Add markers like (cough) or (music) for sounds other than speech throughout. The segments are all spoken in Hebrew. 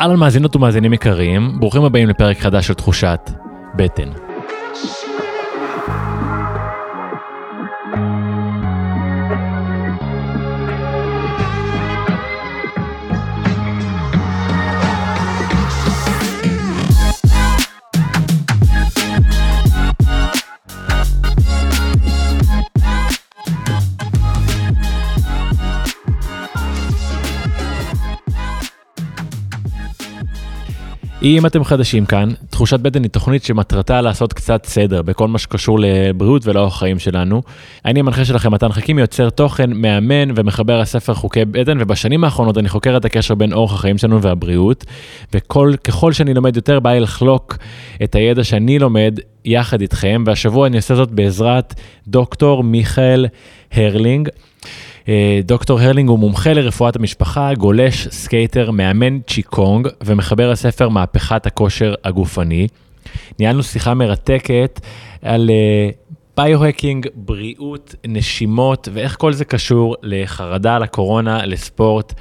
אהלן מאזינות ומאזינים יקרים, ברוכים הבאים לפרק חדש של תחושת בטן. אם אתם חדשים כאן, תחושת בטן היא תוכנית שמטרתה לעשות קצת סדר בכל מה שקשור לבריאות ולאורח חיים שלנו. אני המנחה שלכם, מתן חכים, יוצר תוכן, מאמן ומחבר הספר חוקי בטן, ובשנים האחרונות אני חוקר את הקשר בין אורח החיים שלנו והבריאות, וככל שאני לומד יותר, בא לי לחלוק את הידע שאני לומד יחד איתכם, והשבוע אני עושה זאת בעזרת דוקטור מיכאל הרלינג. אה, דוקטור הרלינג הוא מומחה לרפואת המשפחה, גולש, סקייטר, מאמן צ'יקונג ומחבר הספר מהפכת הכושר הגופני. ניהלנו שיחה מרתקת על ביו-הקינג, בריאות, נשימות ואיך כל זה קשור לחרדה, לקורונה, לספורט.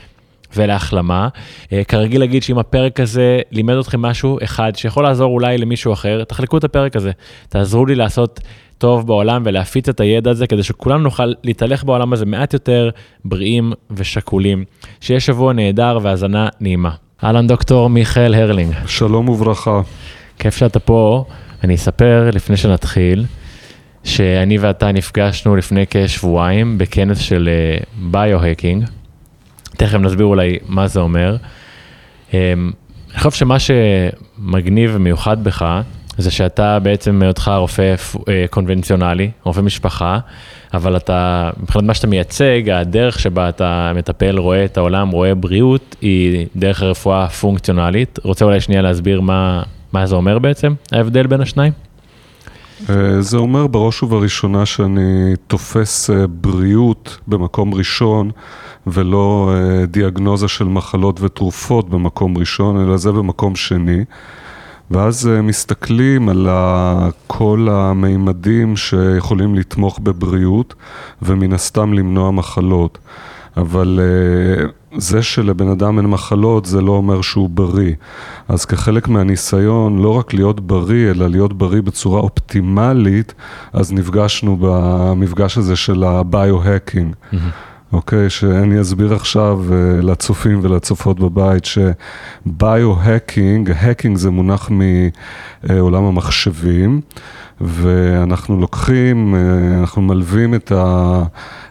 ולהחלמה. Uh, כרגיל להגיד שאם הפרק הזה לימד אתכם משהו אחד שיכול לעזור אולי למישהו אחר, תחלקו את הפרק הזה. תעזרו לי לעשות טוב בעולם ולהפיץ את הידע הזה כדי שכולנו נוכל להתהלך בעולם הזה מעט יותר בריאים ושקולים. שיהיה שבוע נהדר והאזנה נעימה. אהלן דוקטור מיכאל הרלינג. שלום וברכה. כיף שאתה פה. אני אספר לפני שנתחיל, שאני ואתה נפגשנו לפני כשבועיים בכנס של ביו-הקינג. Uh, תכף נסביר אולי מה זה אומר. Um, אני חושב שמה שמגניב ומיוחד בך, זה שאתה בעצם מהיותך רופא אה, קונבנציונלי, רופא משפחה, אבל אתה, מבחינת מה שאתה מייצג, הדרך שבה אתה מטפל, רואה את העולם, רואה בריאות, היא דרך הרפואה הפונקציונלית. רוצה אולי שנייה להסביר מה, מה זה אומר בעצם, ההבדל בין השניים? אה, זה אומר בראש ובראשונה שאני תופס אה, בריאות במקום ראשון ולא דיאגנוזה של מחלות ותרופות במקום ראשון, אלא זה במקום שני. ואז אה, מסתכלים על כל המימדים שיכולים לתמוך בבריאות ומן הסתם למנוע מחלות. אבל אה, זה שלבן אדם אין מחלות זה לא אומר שהוא בריא. אז כחלק מהניסיון לא רק להיות בריא אלא להיות בריא בצורה אופטימלית, אז נפגשנו במפגש הזה של הביו-הקינג. Mm-hmm. אוקיי? שאני אסביר עכשיו uh, לצופים ולצופות בבית שביו-הקינג, הקינג זה מונח מעולם המחשבים, ואנחנו לוקחים, uh, אנחנו מלווים את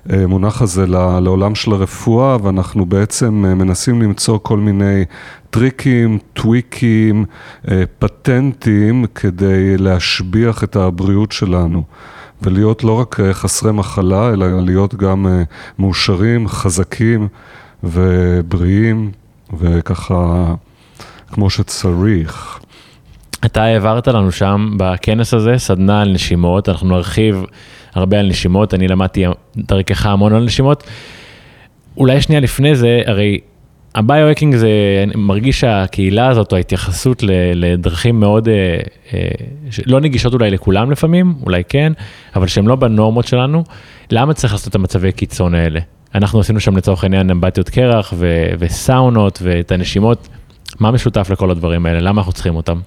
המונח הזה לעולם של הרפואה, ואנחנו בעצם uh, מנסים למצוא כל מיני טריקים, טוויקים, פטנטים כדי להשביח את הבריאות שלנו. ולהיות לא רק אה, חסרי מחלה, אלא להיות גם אה, מאושרים, חזקים ובריאים, וככה כמו שצריך. אתה העברת לנו שם בכנס הזה סדנה על נשימות, אנחנו נרחיב הרבה על נשימות, אני למדתי דרכך המון על נשימות. אולי שנייה לפני זה, הרי הביו-הקינג זה, אני מרגיש שהקהילה הזאת, או ההתייחסות לדרכים מאוד, אה, אה, לא נגישות אולי לכולם לפעמים, אולי כן, אבל שהן לא בנורמות שלנו, למה צריך לעשות את המצבי קיצון האלה? אנחנו עשינו שם לצורך העניין אמבטיות קרח ו- וסאונות ואת הנשימות, מה משותף לכל הדברים האלה? למה אנחנו צריכים אותם?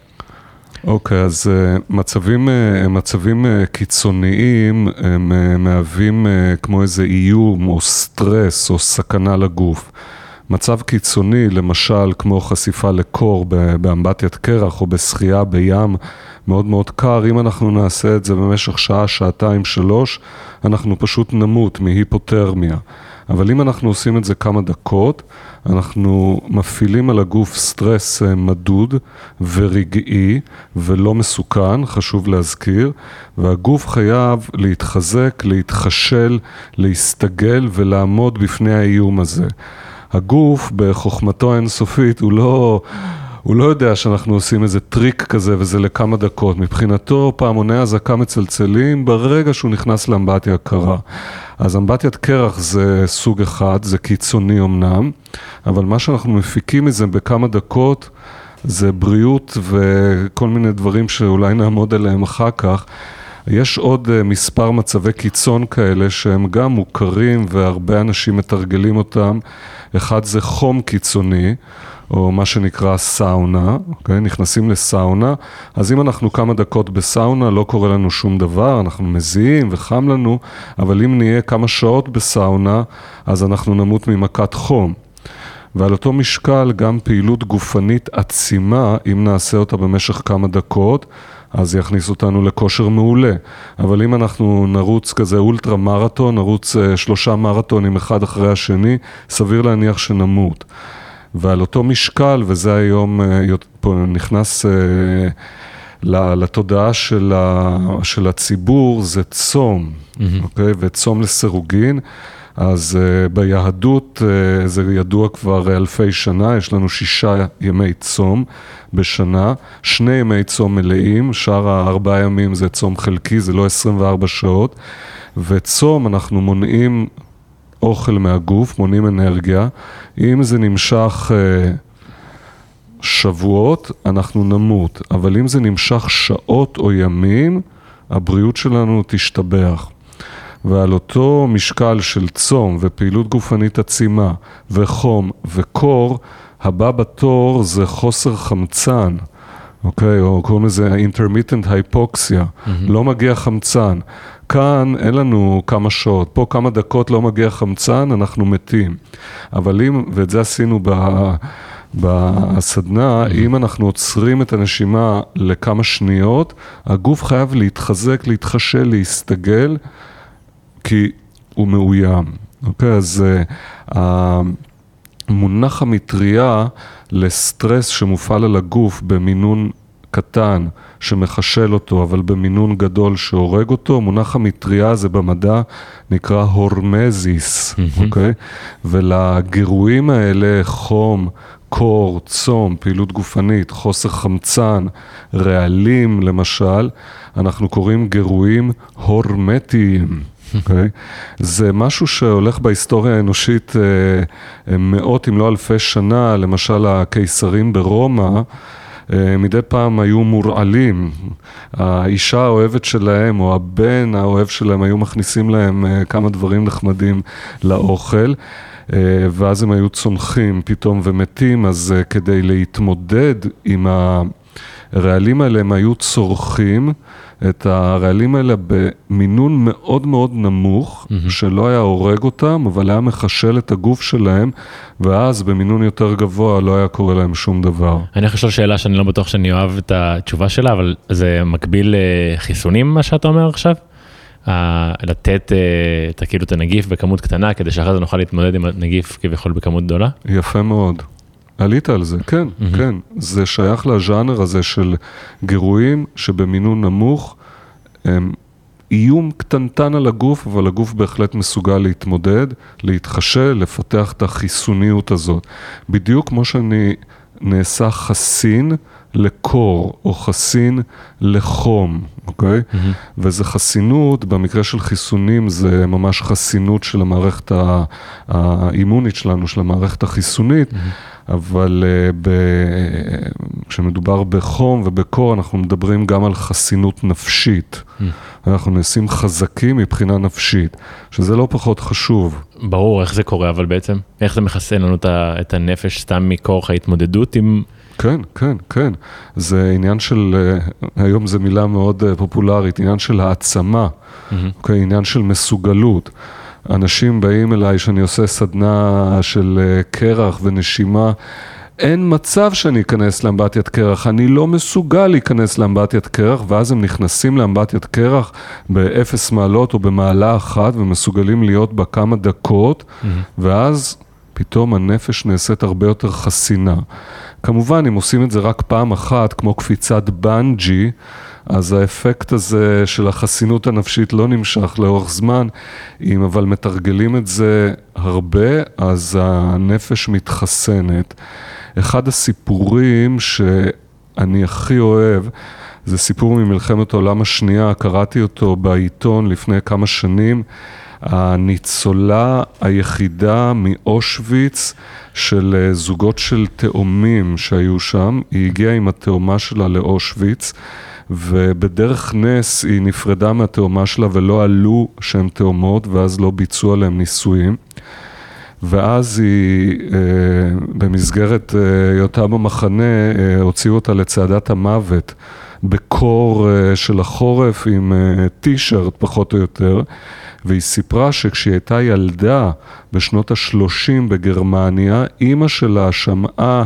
אוקיי, okay, אז uh, מצבים, uh, מצבים uh, קיצוניים הם מהווים כמו איזה איום או סטרס או סכנה לגוף. מצב קיצוני, למשל כמו חשיפה לקור באמבטיית קרח או בשחייה בים מאוד מאוד קר, אם אנחנו נעשה את זה במשך שעה, שעתיים, שלוש, אנחנו פשוט נמות מהיפותרמיה. אבל אם אנחנו עושים את זה כמה דקות, אנחנו מפעילים על הגוף סטרס אה, מדוד ורגעי ולא מסוכן, חשוב להזכיר, והגוף חייב להתחזק, להתחשל, להסתגל ולעמוד בפני האיום הזה. הגוף בחוכמתו האינסופית הוא לא, הוא לא יודע שאנחנו עושים איזה טריק כזה וזה לכמה דקות. מבחינתו פעמוני אזעקה מצלצלים ברגע שהוא נכנס לאמבטיה קרה. אז אמבטיית קרח זה סוג אחד, זה קיצוני אמנם, אבל מה שאנחנו מפיקים מזה בכמה דקות זה בריאות וכל מיני דברים שאולי נעמוד עליהם אחר כך. יש עוד אה, מספר מצבי קיצון כאלה שהם גם מוכרים והרבה אנשים מתרגלים אותם. אחד זה חום קיצוני, או מה שנקרא סאונה, אוקיי? נכנסים לסאונה, אז אם אנחנו כמה דקות בסאונה, לא קורה לנו שום דבר, אנחנו מזיעים וחם לנו, אבל אם נהיה כמה שעות בסאונה, אז אנחנו נמות ממכת חום. ועל אותו משקל גם פעילות גופנית עצימה, אם נעשה אותה במשך כמה דקות, אז זה יכניס אותנו לכושר מעולה. אבל אם אנחנו נרוץ כזה אולטרה מרתון, נרוץ אה, שלושה מרתונים אחד אחרי השני, סביר להניח שנמות. ועל אותו משקל, וזה היום אה, פה נכנס אה, לתודעה של, ה, של הציבור, זה צום, mm-hmm. אוקיי? וצום לסירוגין. אז uh, ביהדות uh, זה ידוע כבר אלפי שנה, יש לנו שישה ימי צום בשנה, שני ימי צום מלאים, שאר הארבעה ימים זה צום חלקי, זה לא 24 שעות, וצום אנחנו מונעים אוכל מהגוף, מונעים אנרגיה, אם זה נמשך uh, שבועות, אנחנו נמות, אבל אם זה נמשך שעות או ימים, הבריאות שלנו תשתבח. ועל אותו משקל של צום ופעילות גופנית עצימה וחום וקור, הבא בתור זה חוסר חמצן, אוקיי? או קוראים לזה intermittent hypoxia, mm-hmm. לא מגיע חמצן. כאן אין לנו כמה שעות, פה כמה דקות לא מגיע חמצן, אנחנו מתים. אבל אם, ואת זה עשינו ב... בסדנה, mm-hmm. אם אנחנו עוצרים את הנשימה לכמה שניות, הגוף חייב להתחזק, להתחשל, להסתגל. כי הוא מאוים. אוקיי, אז uh, המונח המטריה לסטרס שמופעל על הגוף במינון קטן שמחשל אותו, אבל במינון גדול שהורג אותו, מונח המטריה זה במדע נקרא הורמזיס, אוקיי? ולגירויים האלה, חום, קור, צום, פעילות גופנית, חוסר חמצן, רעלים למשל, אנחנו קוראים גירויים הורמטיים. אוקיי? זה משהו שהולך בהיסטוריה האנושית אה, אה, מאות אם לא אלפי שנה, למשל הקיסרים ברומא. אה, מדי פעם היו מורעלים, האישה האוהבת שלהם או הבן האוהב שלהם היו מכניסים להם כמה דברים נחמדים לאוכל ואז הם היו צונחים פתאום ומתים, אז כדי להתמודד עם הרעלים האלה הם היו צורכים את הרעלים האלה במינון מאוד מאוד נמוך, mm-hmm. שלא היה הורג אותם, אבל היה מחשל את הגוף שלהם, ואז במינון יותר גבוה לא היה קורה להם שום דבר. אני לשאול שאלה שאני לא בטוח שאני אוהב את התשובה שלה, אבל זה מקביל לחיסונים, מה שאתה אומר עכשיו? לתת את, כאילו את הנגיף בכמות קטנה, כדי שאחרי זה נוכל להתמודד עם הנגיף כביכול בכמות גדולה? יפה מאוד. עלית על זה, כן, mm-hmm. כן. זה שייך לז'אנר הזה של גירויים שבמינון נמוך הם איום קטנטן על הגוף, אבל הגוף בהחלט מסוגל להתמודד, להתחשל, לפתח את החיסוניות הזאת. בדיוק כמו שאני נעשה חסין לקור או חסין לחום, אוקיי? Mm-hmm. וזה חסינות, במקרה של חיסונים זה ממש חסינות של המערכת האימונית שלנו, של המערכת החיסונית. Mm-hmm. אבל uh, כשמדובר בחום ובקור, אנחנו מדברים גם על חסינות נפשית. Mm. אנחנו נעשים חזקים מבחינה נפשית, שזה לא פחות חשוב. ברור, איך זה קורה, אבל בעצם, איך זה מחסן לנו את הנפש סתם מכורח ההתמודדות עם... כן, כן, כן. זה עניין של, uh, היום זו מילה מאוד uh, פופולרית, עניין של העצמה, mm-hmm. אוקיי? עניין של מסוגלות. אנשים באים אליי שאני עושה סדנה של אה, קרח ונשימה, אין מצב שאני אכנס לאמבטיית קרח, אני לא מסוגל להיכנס לאמבטיית קרח, ואז הם נכנסים לאמבטיית קרח באפס מעלות או במעלה אחת ומסוגלים להיות בה כמה דקות, mm-hmm. ואז פתאום הנפש נעשית הרבה יותר חסינה. כמובן, אם עושים את זה רק פעם אחת, כמו קפיצת בנג'י, אז האפקט הזה של החסינות הנפשית לא נמשך לאורך זמן, אם אבל מתרגלים את זה הרבה, אז הנפש מתחסנת. אחד הסיפורים שאני הכי אוהב, זה סיפור ממלחמת העולם השנייה, קראתי אותו בעיתון לפני כמה שנים. הניצולה היחידה מאושוויץ של זוגות של תאומים שהיו שם, היא הגיעה עם התאומה שלה לאושוויץ. ובדרך נס היא נפרדה מהתאומה שלה ולא עלו שהן תאומות ואז לא ביצעו עליהן ניסויים. ואז היא, אה, במסגרת אה, היותה במחנה, אה, הוציאו אותה לצעדת המוות. בקור של החורף עם טישרט פחות או יותר, והיא סיפרה שכשהיא הייתה ילדה בשנות ה-30 בגרמניה, אימא שלה שמעה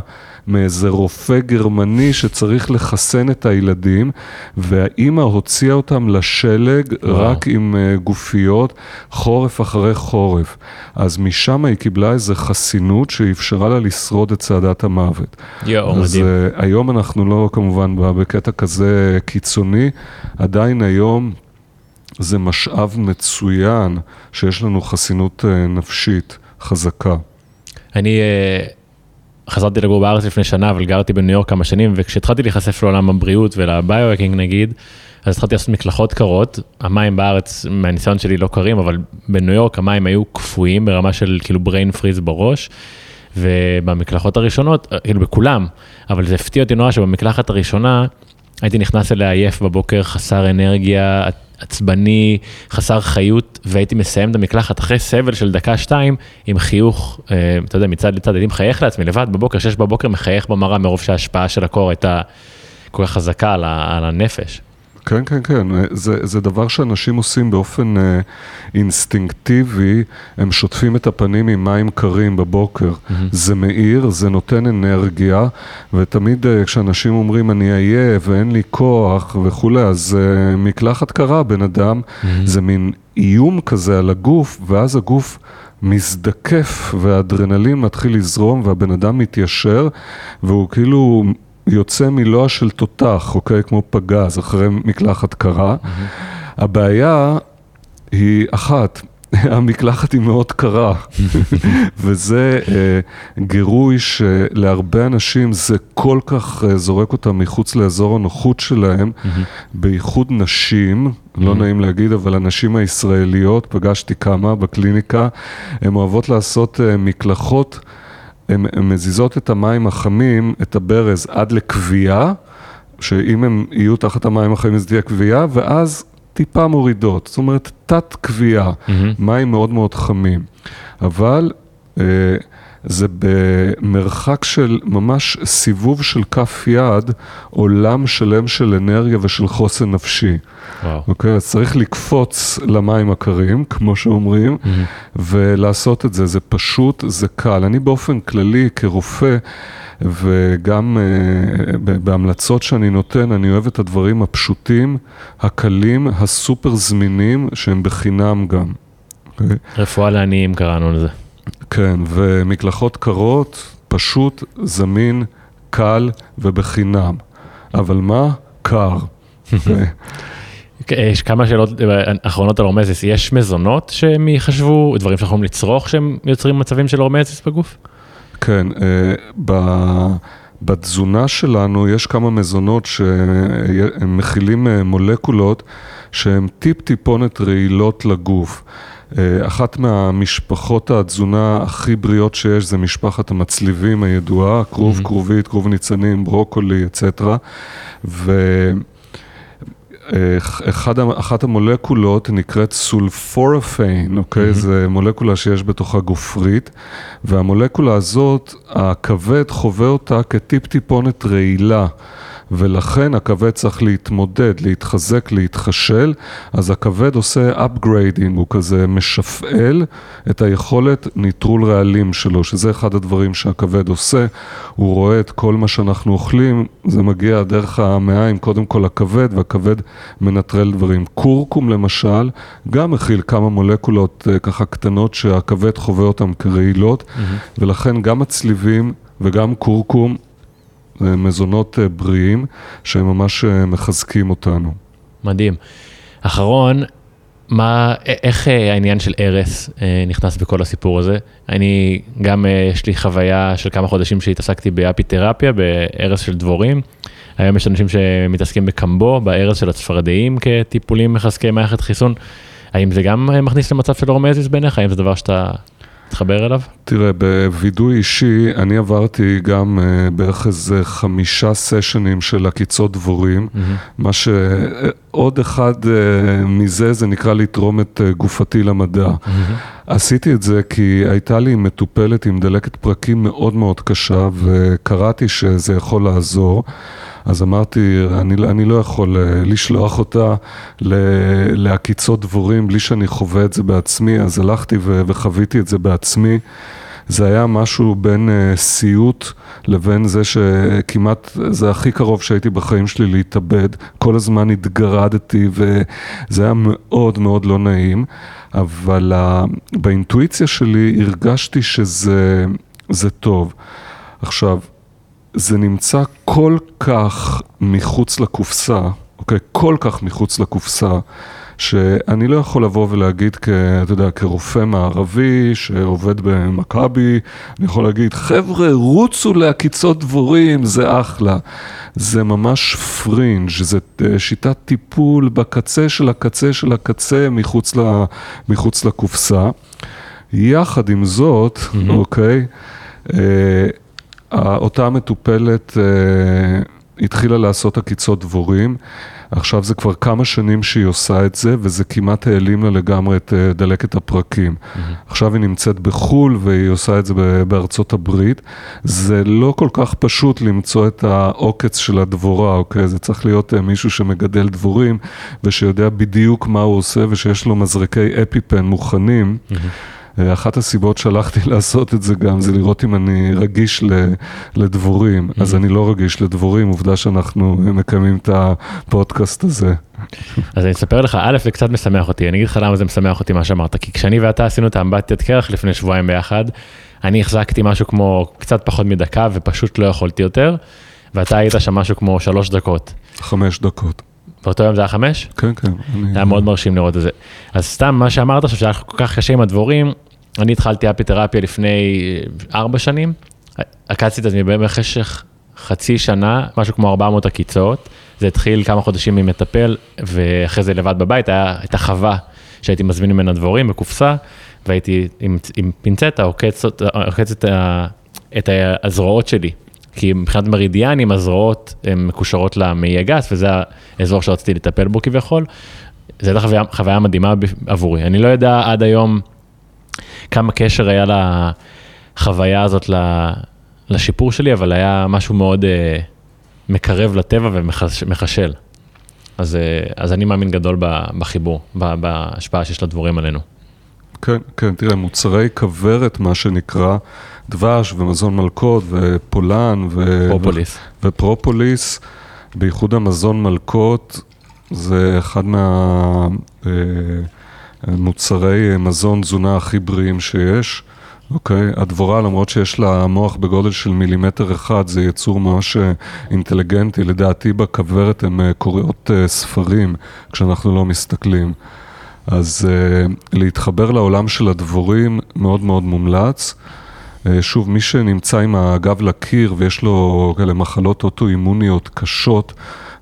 מאיזה רופא גרמני שצריך לחסן את הילדים, והאימא הוציאה אותם לשלג וואו. רק עם uh, גופיות, חורף אחרי חורף. אז משם היא קיבלה איזו חסינות שאפשרה לה לשרוד את צעדת המוות. יואו, מדהים. אז uh, היום אנחנו לא כמובן בקטע כזה קיצוני, עדיין היום... זה משאב מצוין שיש לנו חסינות אה, נפשית חזקה. אני חזרתי לגור בארץ לפני שנה, אבל גרתי בניו יורק כמה שנים, וכשהתחלתי להיחשף לעולם הבריאות ולביו-הקינג נגיד, אז התחלתי לעשות מקלחות קרות, המים בארץ, מהניסיון שלי לא קרים, אבל בניו יורק המים היו קפואים ברמה של כאילו brain freeze בראש, ובמקלחות הראשונות, כאילו בכולם, אבל זה הפתיע אותי נורא שבמקלחת הראשונה, הייתי נכנס אליה עייף בבוקר, חסר אנרגיה, עצבני, חסר חיות, והייתי מסיים את המקלחת אחרי סבל של דקה-שתיים עם חיוך, אה, אתה יודע, מצד לצד, הייתי מחייך לעצמי לבד בבוקר, שש בבוקר מחייך במראה מרוב שההשפעה של הקור הייתה כל כך חזקה על, על הנפש. כן, כן, כן, זה, זה דבר שאנשים עושים באופן אה, אינסטינקטיבי, הם שוטפים את הפנים עם מים קרים בבוקר. Mm-hmm. זה מאיר, זה נותן אנרגיה, ותמיד אה, כשאנשים אומרים אני עייף ואין לי כוח וכולי, אז אה, מקלחת קרה, בן אדם, mm-hmm. זה מין איום כזה על הגוף, ואז הגוף... מזדקף והאדרנלין מתחיל לזרום והבן אדם מתיישר והוא כאילו יוצא מלוע של תותח, אוקיי? כמו פגז אחרי מקלחת קרה. Mm-hmm. הבעיה היא אחת, (laughs) המקלחת היא מאוד קרה, (laughs) וזה אה, גירוי שלהרבה אנשים זה כל כך אה, זורק אותם מחוץ לאזור הנוחות שלהם, mm-hmm. בייחוד נשים, mm-hmm. לא נעים להגיד, אבל הנשים הישראליות, פגשתי כמה בקליניקה, הן אוהבות לעשות אה, מקלחות. הן מזיזות את המים החמים, את הברז, עד לכווייה, שאם הם יהיו תחת המים החמים אז תהיה כווייה, ואז טיפה מורידות, זאת אומרת תת כווייה, mm-hmm. מים מאוד מאוד חמים. אבל אה, זה במרחק של ממש סיבוב של כף יד, עולם שלם של אנרגיה ושל חוסן נפשי. וואו. אוקיי, אז צריך לקפוץ למים הקרים, כמו שאומרים, mm-hmm. ולעשות את זה. זה פשוט, זה קל. אני באופן כללי, כרופא, וגם uh, בהמלצות שאני נותן, אני אוהב את הדברים הפשוטים, הקלים, הסופר זמינים, שהם בחינם גם. Okay. אוקיי? רפואה לעניים קראנו לזה. כן, ומקלחות קרות, פשוט, זמין, קל ובחינם. אבל מה? קר. (laughs) יש כמה שאלות אחרונות על הורמזיס, יש מזונות שהם יחשבו, דברים שאנחנו יכולים לצרוך שהם יוצרים מצבים של הורמזיס בגוף? כן, אה, בתזונה שלנו יש כמה מזונות שהם מכילים אה, מולקולות שהן טיפ-טיפונת רעילות לגוף. אה, אחת מהמשפחות התזונה הכי בריאות שיש זה משפחת המצליבים הידועה, כרוב, mm-hmm. כרובית, כרוב ניצנים, ברוקולי, אצטרה. ואחת אחת המולקולות נקראת sulforaphane, אוקיי? Mm-hmm. זה מולקולה שיש בתוכה גופרית, והמולקולה הזאת, הכבד חווה אותה כטיפ-טיפונת רעילה. ולכן הכבד צריך להתמודד, להתחזק, להתחשל, אז הכבד עושה upgrading, הוא כזה משפעל את היכולת ניטרול רעלים שלו, שזה אחד הדברים שהכבד עושה, הוא רואה את כל מה שאנחנו אוכלים, זה מגיע דרך המעיים, קודם כל הכבד, והכבד מנטרל דברים. קורקום למשל, גם מכיל כמה מולקולות אה, ככה קטנות שהכבד חווה אותן כרעילות, mm-hmm. ולכן גם הצליבים וגם קורקום מזונות אה, בריאים שהם ממש אה, מחזקים אותנו. מדהים. אחרון, מה, איך אה, העניין של ארס נכנס בכל הסיפור הזה? אני, גם יש לי חוויה של כמה חודשים שהתעסקתי באפיתרפיה, בארס של דבורים. היום יש אנשים שמתעסקים בקמבו, בארס של הצפרדעים כטיפולים מחזקי מערכת חיסון. האם זה גם מכניס למצב של הורמזיס בעיניך? האם זה דבר שאתה תתחבר אליו? תראה, בווידוי אישי, אני עברתי גם uh, בערך איזה חמישה סשנים של עקיצות דבורים, mm-hmm. מה שעוד אחד uh, מזה, זה נקרא לתרום את uh, גופתי למדע. Mm-hmm. עשיתי את זה כי הייתה לי מטופלת עם דלקת פרקים מאוד מאוד קשה, וקראתי שזה יכול לעזור. אז אמרתי, אני, אני לא יכול אה, לשלוח אותה לעקיצות דבורים בלי שאני חווה את זה בעצמי, אז הלכתי וחוויתי את זה בעצמי. זה היה משהו בין uh, סיוט לבין זה שכמעט, זה הכי קרוב שהייתי בחיים שלי להתאבד. כל הזמן התגרדתי וזה היה מאוד מאוד לא נעים, אבל uh, באינטואיציה שלי הרגשתי שזה טוב. עכשיו, זה נמצא כל כך מחוץ לקופסה, אוקיי? כל כך מחוץ לקופסה, שאני לא יכול לבוא ולהגיד, כ, אתה יודע, כרופא מערבי שעובד במכבי, אני יכול להגיד, חבר'ה, רוצו לעקיצות דבורים, זה אחלה. זה ממש פרינג', זה אה, שיטת טיפול בקצה של הקצה של הקצה מחוץ, ל, מחוץ לקופסה. יחד עם זאת, mm-hmm. אוקיי, אה, אותה מטופלת אה, התחילה לעשות עקיצות דבורים, עכשיו זה כבר כמה שנים שהיא עושה את זה, וזה כמעט העלים לה לגמרי את אה, דלקת הפרקים. Mm-hmm. עכשיו היא נמצאת בחו"ל והיא עושה את זה בארצות הברית. זה לא כל כך פשוט למצוא את העוקץ של הדבורה, אוקיי? זה צריך להיות אה, מישהו שמגדל דבורים, ושיודע בדיוק מה הוא עושה, ושיש לו מזרקי אפיפן מוכנים. Mm-hmm. אחת הסיבות שהלכתי (laughs) לעשות את זה גם, זה לראות אם אני רגיש לדבורים. Mm-hmm. אז אני לא רגיש לדבורים, עובדה שאנחנו מקיימים את הפודקאסט הזה. אז אני אספר לך, א', זה קצת משמח אותי, אני אגיד לך למה זה משמח אותי מה שאמרת, כי כשאני ואתה עשינו את האמבטיית קרח לפני שבועיים ביחד, אני החזקתי משהו כמו קצת פחות מדקה ופשוט לא יכולתי יותר, ואתה היית שם משהו כמו שלוש דקות. חמש דקות. באותו יום זה היה חמש? כן, כן. זה היה מאוד מרשים לראות את זה. אז סתם, מה שאמרת עכשיו, שהיה כל כך קשה עם הדבורים, אני התחלתי אפיתרפיה לפני ארבע שנים, עקצתי את עצמי במשך חצי שנה, משהו כמו 400 עקיצות. זה התחיל כמה חודשים עם מטפל, ואחרי זה לבד בבית, היה, הייתה חווה שהייתי מזמין ממנה דבורים בקופסה, והייתי עם, עם פינצטה עוקץ, עוקץ את, את הזרועות שלי. כי מבחינת מרידיאנים, הזרועות הן מקושרות למעי הגס, וזה האזור שרציתי לטפל בו כביכול. זו הייתה חוויה, חוויה מדהימה עבורי. אני לא יודע עד היום כמה קשר היה לחוויה הזאת לשיפור שלי, אבל היה משהו מאוד uh, מקרב לטבע ומחשל. אז, uh, אז אני מאמין גדול בחיבור, בהשפעה שיש לדבורים עלינו. כן, כן, תראה, מוצרי כוורת, מה שנקרא, דבש ומזון מלכות ופולן ו... פרופוליס. ו... ופרופוליס, בייחוד המזון מלכות, זה אחד מהמוצרי אה, מזון תזונה הכי בריאים שיש. אוקיי, okay. הדבורה למרות שיש לה מוח בגודל של מילימטר אחד, זה יצור ממש אה, אינטליגנטי, לדעתי בכוורת הן אה, קוראות ספרים כשאנחנו לא מסתכלים. אז להתחבר לעולם של הדבורים מאוד מאוד מומלץ. שוב, מי שנמצא עם הגב לקיר ויש לו כאלה מחלות אוטואימוניות קשות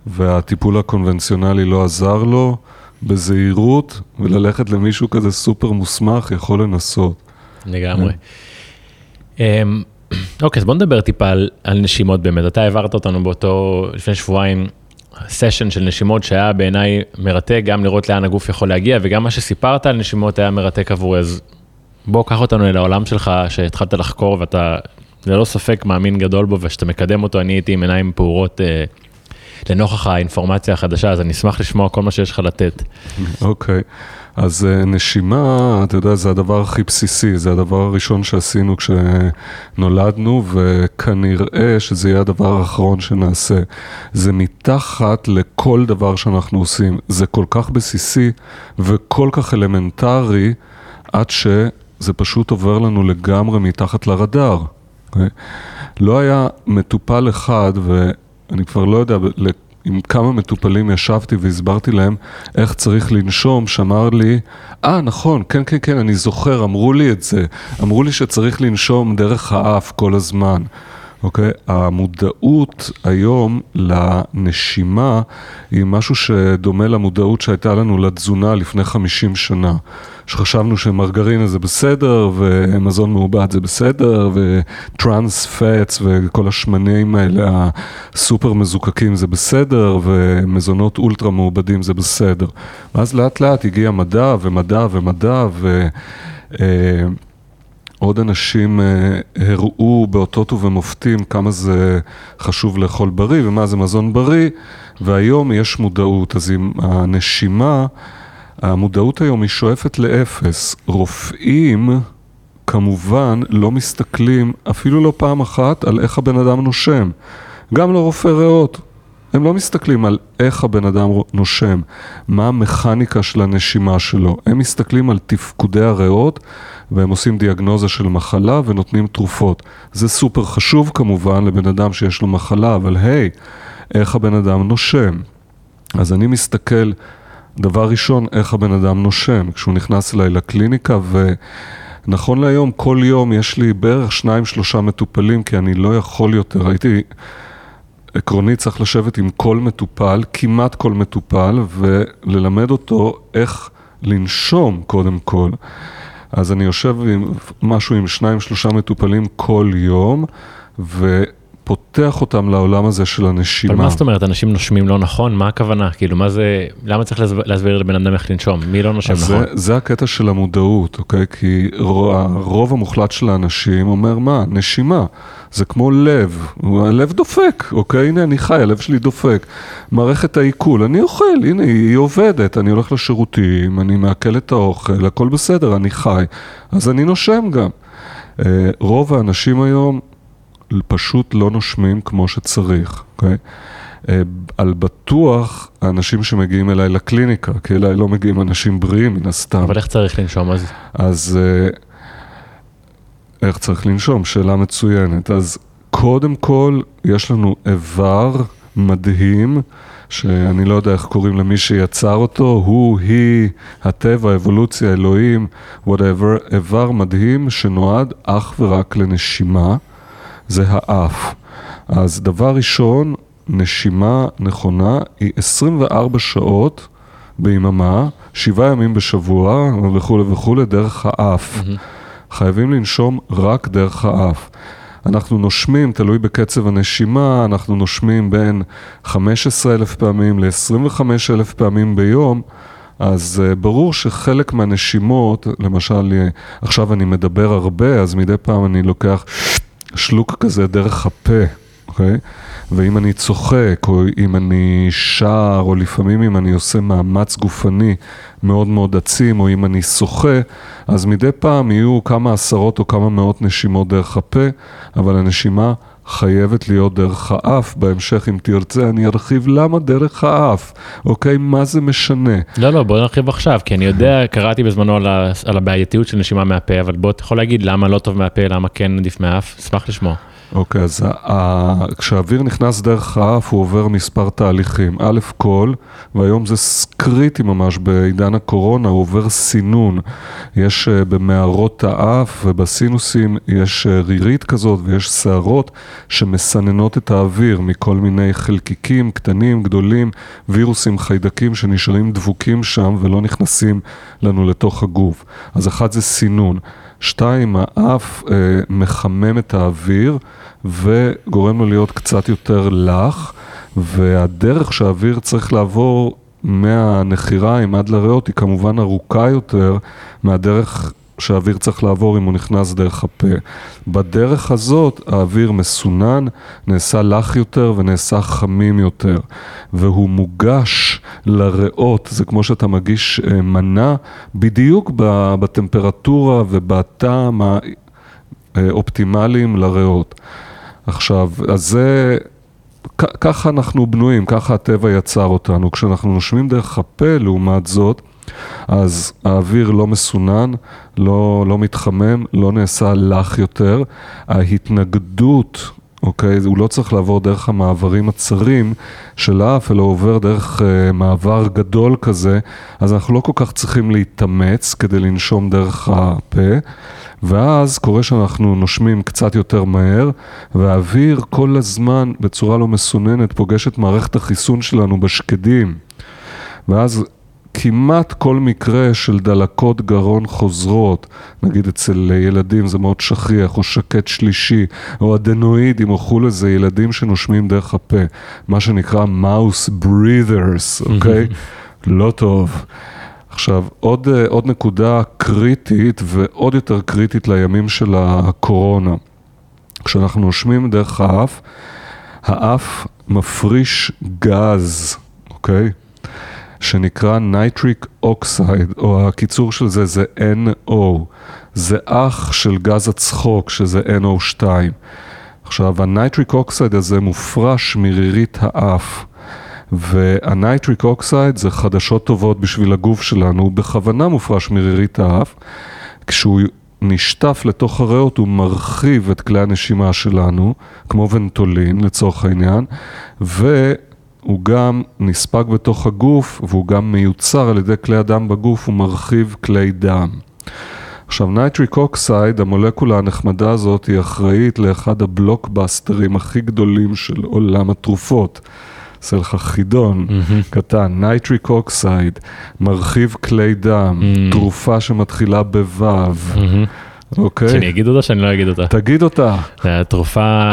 והטיפול הקונבנציונלי לא עזר לו, בזהירות וללכת למישהו כזה סופר מוסמך יכול לנסות. לגמרי. אמ, אוקיי, אז בוא נדבר טיפה על, נשימות באמת. אתה העברת אותנו באותו, לפני שבועיים, סשן של נשימות שהיה בעיניי מרתק, גם לראות לאן הגוף יכול להגיע, וגם מה שסיפרת על נשימות היה מרתק עבורי, אז בוא, קח אותנו אל העולם שלך, שהתחלת לחקור ואתה ללא ספק מאמין גדול בו, ושאתה מקדם אותו, אני הייתי עם עיניים פעורות אה, לנוכח האינפורמציה החדשה, אז אני אשמח לשמוע כל מה שיש לך לתת. אוקיי. Okay. אז אה, נשימה, אתה יודע, זה הדבר הכי בסיסי, זה הדבר הראשון שעשינו כשנולדנו, וכנראה שזה יהיה הדבר האחרון שנעשה. זה מתחת לכל דבר שאנחנו עושים. זה כל כך בסיסי וכל כך אלמנטרי, עד שזה פשוט עובר לנו לגמרי מתחת לרדאר. Okay? לא היה מטופל אחד, ואני כבר לא יודע עם כמה מטופלים ישבתי והסברתי להם איך צריך לנשום, שאמר לי, אה, ah, נכון, כן, כן, כן, אני זוכר, אמרו לי את זה. אמרו לי שצריך לנשום דרך האף כל הזמן. אוקיי? המודעות היום לנשימה היא משהו שדומה למודעות שהייתה לנו לתזונה לפני 50 שנה. שחשבנו שמרגרינה זה בסדר, ומזון מעובד זה בסדר, וטרנס פאטס וכל השמנים האלה הסופר מזוקקים זה בסדר, ומזונות אולטרה מעובדים זה בסדר. ואז לאט לאט הגיע מדע ומדע ומדע, ו... עוד אנשים אה, הראו באותות ובמופתים כמה זה חשוב לאכול בריא ומה זה מזון בריא, והיום יש מודעות, אז עם הנשימה, המודעות היום היא שואפת לאפס. רופאים כמובן לא מסתכלים אפילו לא פעם אחת על איך הבן אדם נושם. גם לרופא ריאות, הם לא מסתכלים על איך הבן אדם נושם, מה המכניקה של הנשימה שלו, הם מסתכלים על תפקודי הריאות והם עושים דיאגנוזה של מחלה ונותנים תרופות. זה סופר חשוב כמובן לבן אדם שיש לו מחלה, אבל היי, איך הבן אדם נושם? אז אני מסתכל, דבר ראשון, איך הבן אדם נושם. כשהוא נכנס אליי לקליניקה ונכון להיום, כל יום יש לי בערך שניים שלושה מטופלים כי אני לא יכול יותר, הייתי... עקרונית צריך לשבת עם כל מטופל, כמעט כל מטופל, וללמד אותו איך לנשום קודם כל. אז אני יושב עם משהו עם שניים שלושה מטופלים כל יום, ו... פותח אותם לעולם הזה של הנשימה. אבל מה זאת אומרת, אנשים נושמים לא נכון? מה הכוונה? כאילו, מה זה, למה צריך להסביר לבן אדם איך לנשום? מי לא נושם נכון? זה, זה הקטע של המודעות, אוקיי? כי הרוב המוחלט של האנשים אומר, מה, נשימה. זה כמו לב, הלב דופק, אוקיי? הנה אני חי, הלב שלי דופק. מערכת העיכול, אני אוכל, הנה היא עובדת, אני הולך לשירותים, אני מעכל את האוכל, הכל בסדר, אני חי, אז אני נושם גם. אה, רוב האנשים היום פשוט לא נושמים כמו שצריך, אוקיי? אה, על בטוח האנשים שמגיעים אליי לקליניקה, כי אליי לא מגיעים אנשים בריאים מן הסתם. אבל איך צריך לנשום אז? אז אה, איך צריך לנשום? שאלה מצוינת. אז קודם כל, יש לנו איבר מדהים, שאני לא יודע איך קוראים למי שיצר אותו, הוא, היא, הטבע, אבולוציה, אלוהים, whatever, איבר מדהים שנועד אך ורק לנשימה. זה האף. אז דבר ראשון, נשימה נכונה היא 24 שעות ביממה, שבעה ימים בשבוע וכולי וכולי, דרך האף. Mm-hmm. חייבים לנשום רק דרך האף. אנחנו נושמים, תלוי בקצב הנשימה, אנחנו נושמים בין 15 אלף פעמים ל-25 אלף פעמים ביום, אז uh, ברור שחלק מהנשימות, למשל, עכשיו אני מדבר הרבה, אז מדי פעם אני לוקח שלוק כזה דרך הפה, אוקיי? ואם אני צוחק, או אם אני שר, או לפעמים אם אני עושה מאמץ גופני מאוד מאוד עצים, או אם אני שוחה, אז מדי פעם יהיו כמה עשרות או כמה מאות נשימות דרך הפה, אבל הנשימה חייבת להיות דרך האף, בהמשך אם תרצה אני ארחיב למה דרך האף, אוקיי? מה זה משנה? לא, לא, בוא נרחיב עכשיו, כי אני יודע, קראתי בזמנו על, על הבעייתיות של נשימה מהפה, אבל בוא, אתה יכול להגיד למה לא טוב מהפה, למה כן עדיף מהאף, אשמח לשמוע. אוקיי, אז כשהאוויר נכנס דרך האף הוא עובר מספר תהליכים. א' כל, והיום זה קריטי ממש בעידן הקורונה, הוא עובר סינון. יש אה, במערות האף ובסינוסים יש אה, רירית כזאת ויש שערות שמסננות את האוויר מכל מיני חלקיקים קטנים, גדולים, וירוסים, חיידקים שנשארים דבוקים שם ולא נכנסים לנו לתוך הגוף. אז אחד זה סינון. שתיים, האף אה, מחמם את האוויר וגורם לו להיות קצת יותר לח, והדרך שהאוויר צריך לעבור מהנחיריים עד לריאות היא כמובן ארוכה יותר מהדרך שהאוויר צריך לעבור אם הוא נכנס דרך הפה. בדרך הזאת האוויר מסונן, נעשה לח יותר ונעשה חמים יותר, והוא מוגש לריאות, זה כמו שאתה מגיש אה, מנה, בדיוק בטמפרטורה ובטעם האופטימליים לריאות. עכשיו, אז זה... ככה אנחנו בנויים, ככה הטבע יצר אותנו. כשאנחנו נושמים דרך הפה, לעומת זאת, אז האוויר לא מסונן, לא, לא מתחמם, לא נעשה לח יותר. ההתנגדות, אוקיי? הוא לא צריך לעבור דרך המעברים הצרים של האף, אלא עובר דרך uh, מעבר גדול כזה, אז אנחנו לא כל כך צריכים להתאמץ כדי לנשום דרך הפה, ואז קורה שאנחנו נושמים קצת יותר מהר, והאוויר כל הזמן בצורה לא מסוננת פוגש את מערכת החיסון שלנו בשקדים. ואז כמעט כל מקרה של דלקות גרון חוזרות, נגיד אצל ילדים זה מאוד שכיח, או שקט שלישי, או אדנואידים, או כולי, זה ילדים שנושמים דרך הפה, מה שנקרא mouse breathers, (laughs) אוקיי? לא טוב. עכשיו, עוד, עוד נקודה קריטית ועוד יותר קריטית לימים של הקורונה. כשאנחנו נושמים דרך האף, האף מפריש גז, אוקיי? שנקרא nitric oxide, או הקיצור של זה זה NO, זה אח של גז הצחוק שזה NO2. עכשיו ה nitric oxide הזה מופרש מרירית האף, וה nitric oxide זה חדשות טובות בשביל הגוף שלנו, הוא בכוונה מופרש מרירית האף, כשהוא נשטף לתוך הריאות הוא מרחיב את כלי הנשימה שלנו, כמו ונטולין לצורך העניין, ו... הוא גם נספג בתוך הגוף והוא גם מיוצר על ידי כלי הדם בגוף, הוא מרחיב כלי דם. עכשיו nitric oxide, המולקולה הנחמדה הזאת, היא אחראית לאחד הבלוקבאסטרים הכי גדולים של עולם התרופות. עושה לך חידון mm-hmm. קטן, nitric oxide, מרחיב כלי דם, mm-hmm. תרופה שמתחילה בו', mm-hmm. אוקיי. שאני אגיד אותה שאני לא אגיד אותה. תגיד אותה. התרופה,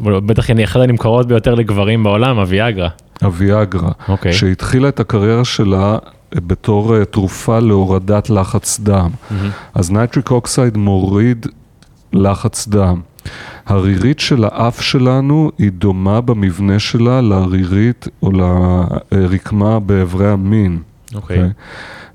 בטח היא אחת הנמכרות ביותר לגברים בעולם, הוויאגרה. הוויאגרה. אוקיי. שהתחילה את הקריירה שלה בתור אה, תרופה להורדת לחץ דם. אז nitric oxide מוריד לחץ דם. הרירית של האף שלנו היא דומה במבנה שלה לרירית או לרקמה באיברי המין. אוקיי. Okay. אוקיי?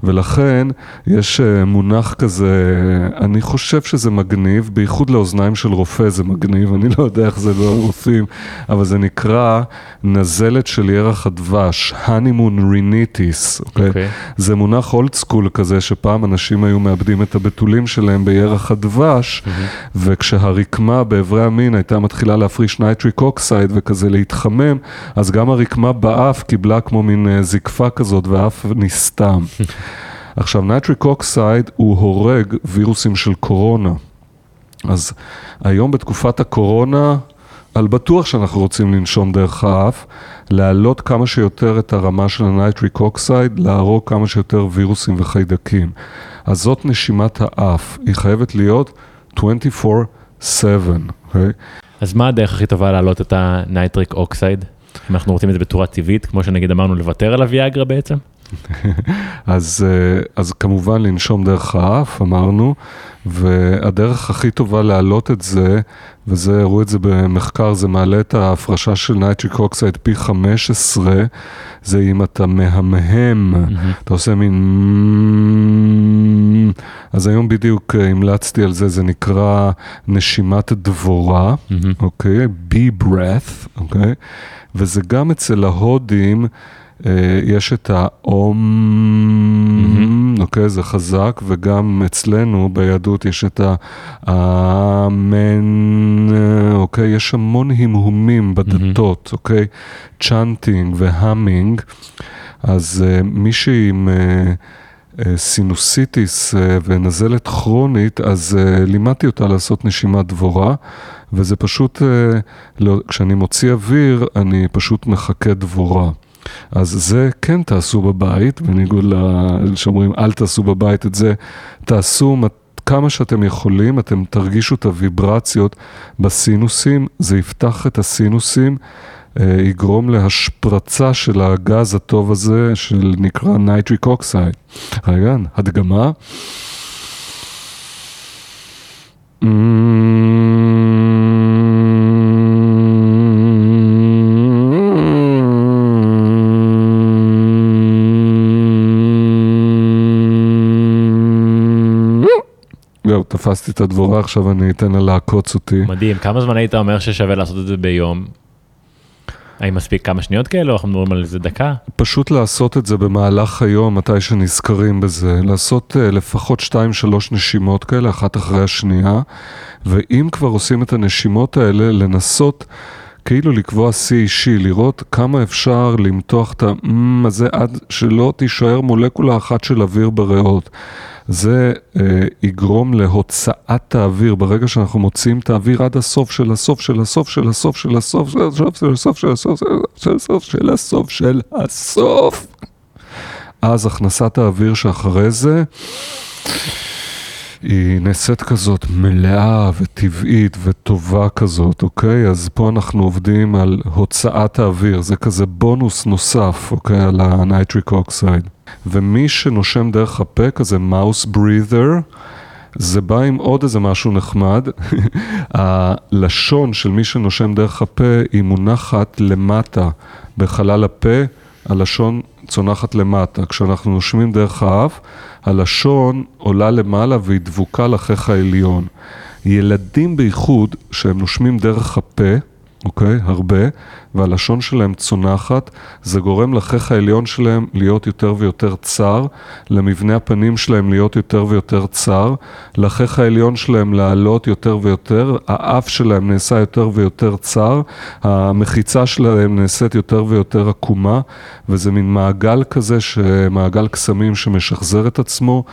ולכן יש אה, מונח כזה, אני חושב שזה מגניב, בייחוד לאוזניים של רופא זה מגניב, אני לא יודע איך זה לא רופאים, אבל זה נקרא נזלת של ירח הדבש, honeymoon rhinitis, אוקיי? Okay? אוקיי. Okay. זה מונח אולד סקול כזה, שפעם אנשים היו מאבדים את הבתולים שלהם בירח הדבש, mm-hmm. וכשהרקמה באיברי המין הייתה מתחילה להפריש nitric oxide וכזה להתחמם, אז גם הרקמה באף קיבלה כמו מין אה, זקפה כזאת, והאף נסתם. עכשיו, nitric oxide הוא הורג וירוסים של קורונה. אז היום בתקופת הקורונה, על בטוח שאנחנו רוצים לנשום דרך האף, להעלות כמה שיותר את הרמה של ה nitric oxide, להרוג כמה שיותר וירוסים וחיידקים. אז זאת נשימת האף, היא חייבת להיות 24/7, אוקיי? אז מה הדרך הכי טובה להעלות את ה nitric oxide? אם אנחנו רוצים את זה בצורה טבעית, כמו שנגיד אמרנו, לוותר על הוויאגרה בעצם? (laughs) אז, אה, אז כמובן לנשום דרך האף, אמרנו, והדרך הכי טובה להעלות את זה, וזה, הראו את זה במחקר, זה מעלה את ההפרשה של nitric oxide פי 15, זה אם אתה מהמהם, mm-hmm. אתה עושה מין... אז היום בדיוק אה, המלצתי על זה, זה נקרא נשימת דבורה, אוקיי? Mm-hmm. Okay? be breath, אוקיי? Okay? וזה גם אצל ההודים. אה, יש את האום. אוקיי, זה חזק, וגם אצלנו ביהדות יש את האמן, אוקיי, יש המון המהומים בדתות. אוקיי, chanting ו humming, אז uh, מישהי עם... סינוסיטיס ונזלת כרונית, אז לימדתי אותה לעשות נשימת דבורה, וזה פשוט, לא, כשאני מוציא אוויר, אני פשוט מחקה דבורה. אז זה כן תעשו בבית, בניגוד שאומרים אל תעשו בבית את זה, תעשו כמה שאתם יכולים, אתם תרגישו את הוויברציות בסינוסים, זה יפתח את הסינוסים, אה, יגרום להשפרצה של הגז הטוב הזה, של נקרא nitric oxide. רגע, הדגמה. Mm-hmm. זהו, תפסתי את הדבורה, עכשיו אני אתן לה לעקוץ אותי. מדהים, כמה זמן היית אומר ששווה לעשות את זה ביום? האם מספיק כמה שניות כאלו, אנחנו מדברים על איזה דקה? פשוט לעשות את זה במהלך היום, מתי שנזכרים בזה, לעשות uh, לפחות 2-3 נשימות כאלה, אחת אחרי השנייה, ואם כבר עושים את הנשימות האלה, לנסות כאילו לקבוע שיא אישי, לראות כמה אפשר למתוח את המ הזה עד שלא תישאר מולקולה אחת של אוויר בריאות. זה אה, יגרום להוצאת האוויר, ברגע שאנחנו מוציאים את האוויר עד הסוף של הסוף של הסוף של הסוף של הסוף של הסוף של הסוף של הסוף של הסוף של הסוף של הסוף אז הכנסת האוויר שאחרי זה היא נעשית כזאת מלאה וטבעית וטובה כזאת, אוקיי? אז פה אנחנו עובדים על הוצאת האוויר, זה כזה בונוס נוסף, אוקיי? על ה nitric oxide. ומי שנושם דרך הפה, כזה מאוס ברית'ר, זה בא עם עוד איזה משהו נחמד. (laughs) הלשון של מי שנושם דרך הפה היא מונחת למטה בחלל הפה, הלשון צונחת למטה. כשאנחנו נושמים דרך האף, הלשון עולה למעלה והיא דבוקה לחך העליון. ילדים בייחוד, שהם נושמים דרך הפה, אוקיי? הרבה, והלשון שלהם צונחת, זה גורם לחך העליון שלהם להיות יותר ויותר צר, למבנה הפנים שלהם להיות יותר ויותר צר, לחך העליון שלהם לעלות יותר ויותר, האף שלהם נעשה יותר ויותר צר, המחיצה שלהם נעשית יותר ויותר עקומה, וזה מין מעגל כזה, מעגל קסמים שמשחזר את עצמו.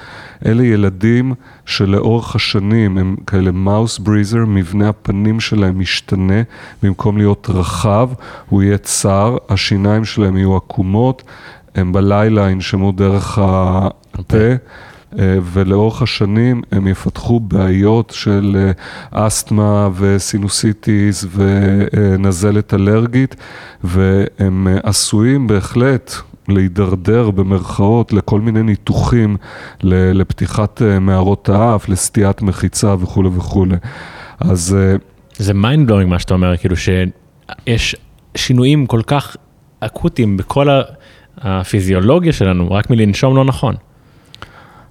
אלה ילדים שלאורך השנים הם כאלה מאוס בריזר, מבנה הפנים שלהם משתנה, במקום להיות רחב, הוא יהיה צר, השיניים שלהם יהיו עקומות, הם בלילה ינשמו דרך הפה. אוקיי. אה, ולאורך השנים הם יפתחו בעיות של אה, אסתמה וסינוסיטיס ונזלת אלרגית והם אה, עשויים בהחלט להידרדר במרכאות לכל מיני ניתוחים לפתיחת מערות האף, לסטיית מחיצה וכולי וכולי. אז... זה mind blowing מה שאתה אומר, כאילו שיש שינויים כל כך אקוטיים בכל הפיזיולוגיה שלנו, רק מלנשום לא נכון.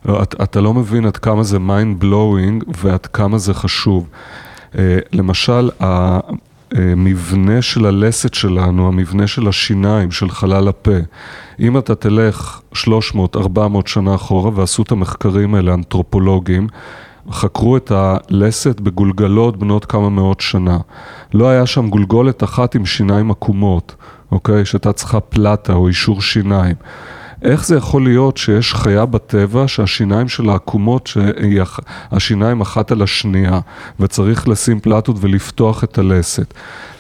לא, אתה, אתה לא מבין עד כמה זה mind blowing ועד כמה זה חשוב. Uh, למשל, המבנה של הלסת שלנו, המבנה של השיניים, של חלל הפה, אם אתה תלך 300-400 שנה אחורה, ועשו את המחקרים האלה, אנתרופולוגים, חקרו את הלסת בגולגלות בנות כמה מאות שנה. לא היה שם גולגולת אחת עם שיניים עקומות, אוקיי? שהייתה צריכה פלטה או אישור שיניים. איך זה יכול להיות שיש חיה בטבע שהשיניים שלה עקומות, שהשיניים אחת על השנייה, וצריך לשים פלטות ולפתוח את הלסת?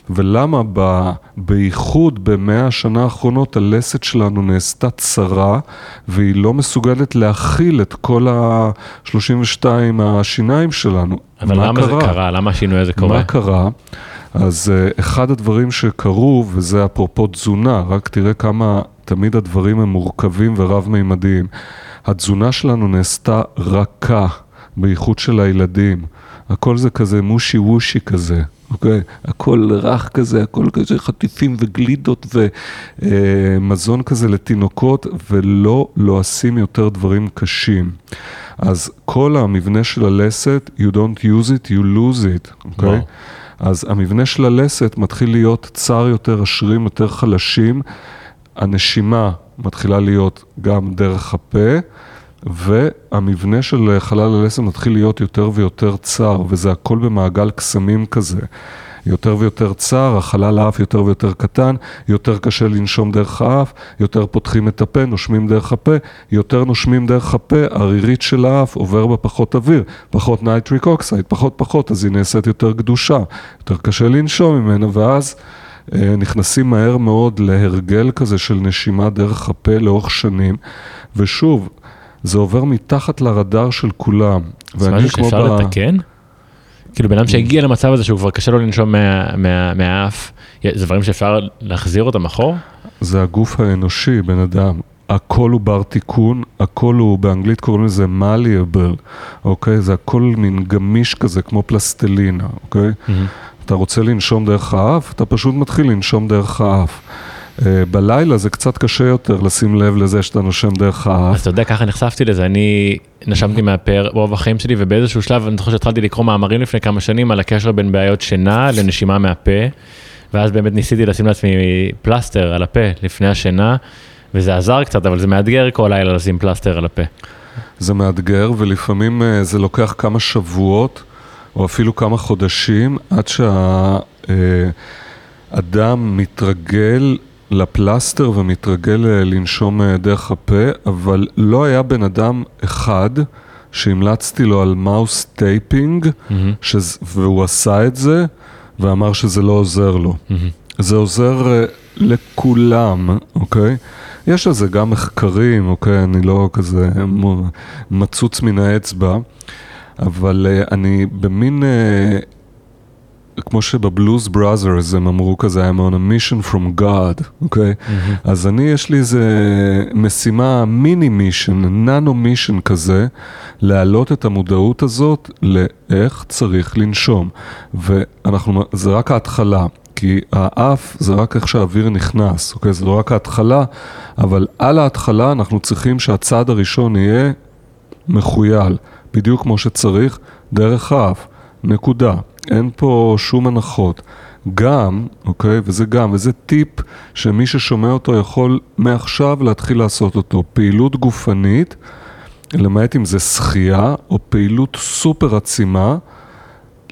ולמה ב, בייחוד במאה השנה האחרונות הלסת שלנו נעשתה צרה והיא לא מסוגלת להכיל את כל ה-32 השיניים שלנו. אבל למה קרה? זה קרה? למה השינוי הזה קורה? מה קרה? אז uh, אחד הדברים שקרו, וזה אפרופו תזונה, רק תראה כמה תמיד הדברים הם מורכבים ורב-מימדיים. התזונה שלנו נעשתה רכה, בייחוד של הילדים. הכל זה כזה מושי וושי כזה, אוקיי? הכל רך כזה, הכל כזה חטיפים וגלידות ומזון אה, כזה לתינוקות, ולא לועשים יותר דברים קשים. אז כל המבנה של הלסת, you don't use it, you lose it, אוקיי? אז המבנה של הלסת מתחיל להיות צר יותר, השרירים יותר חלשים, הנשימה מתחילה להיות גם דרך הפה. והמבנה של חלל הלסת מתחיל להיות יותר ויותר צר, וזה הכל במעגל קסמים כזה. יותר ויותר צר, חלל האף יותר ויותר קטן, יותר קשה לנשום דרך האף, יותר פותחים את הפה, נושמים דרך הפה, יותר נושמים דרך הפה, הרירית של האף עובר בה פחות אוויר, פחות nitric oxide, פחות פחות, אז היא נעשית יותר גדושה, יותר קשה לנשום ממנה, ואז אה, נכנסים מהר מאוד להרגל כזה של נשימה דרך הפה לאורך שנים, ושוב, זה עובר מתחת לרדאר של כולם. זה משהו שאפשר ב... לתקן? כאילו בן אדם שהגיע למצב הזה שהוא כבר קשה לו לנשום מה, מה, מהאף, זה דברים שאפשר להחזיר אותם אחור? זה הגוף האנושי, בן אדם. הכל הוא בר תיקון, הכל הוא, באנגלית קוראים לזה malleable, אוקיי? זה הכל מין גמיש כזה, כמו פלסטלינה, אוקיי? Mm-hmm. אתה רוצה לנשום דרך האף, אתה פשוט מתחיל לנשום דרך האף. Uh, בלילה זה קצת קשה יותר לשים לב לזה שאתה נושם דרך האף. אז אתה יודע, ככה נחשפתי לזה, אני נשמתי מהפה רוב החיים שלי, ובאיזשהו שלב, אני זוכר שהתחלתי לקרוא מאמרים לפני כמה שנים על הקשר בין בעיות שינה לנשימה מהפה. ואז באמת ניסיתי לשים לעצמי פלסטר על הפה לפני השינה, וזה עזר קצת, אבל זה מאתגר כל לילה לשים פלסטר על הפה. זה מאתגר, ולפעמים אה, זה לוקח כמה שבועות, או אפילו כמה חודשים, עד שהאדם מתרגל לפלסטר ומתרגל אה, לנשום אה, דרך הפה, אבל לא היה בן אדם אחד שהמלצתי לו על mouth taping, mm-hmm. שזה, והוא עשה את זה, ואמר שזה לא עוזר לו. Mm-hmm. זה עוזר uh, לכולם, אוקיי? יש על זה גם מחקרים, אוקיי? זה לא כזה מצוץ מן האצבע, אבל אני במין... כמו שבבלוז בראזרס הם אמרו כזה, I'm on a mission from God, אוקיי? Okay? Mm-hmm. אז אני, יש לי איזה משימה, מיני מישן, ננו מישן כזה, להעלות את המודעות הזאת לאיך צריך לנשום. ואנחנו, זה רק ההתחלה. כי האף זה רק איך שהאוויר נכנס, אוקיי? זה לא רק ההתחלה, אבל על ההתחלה אנחנו צריכים שהצעד הראשון יהיה מחוייל, בדיוק כמו שצריך, דרך האף, נקודה. אין פה שום הנחות. גם, אוקיי, וזה גם, וזה טיפ שמי ששומע אותו יכול מעכשיו להתחיל לעשות אותו. פעילות גופנית, למעט אם זה שחייה, או פעילות סופר עצימה,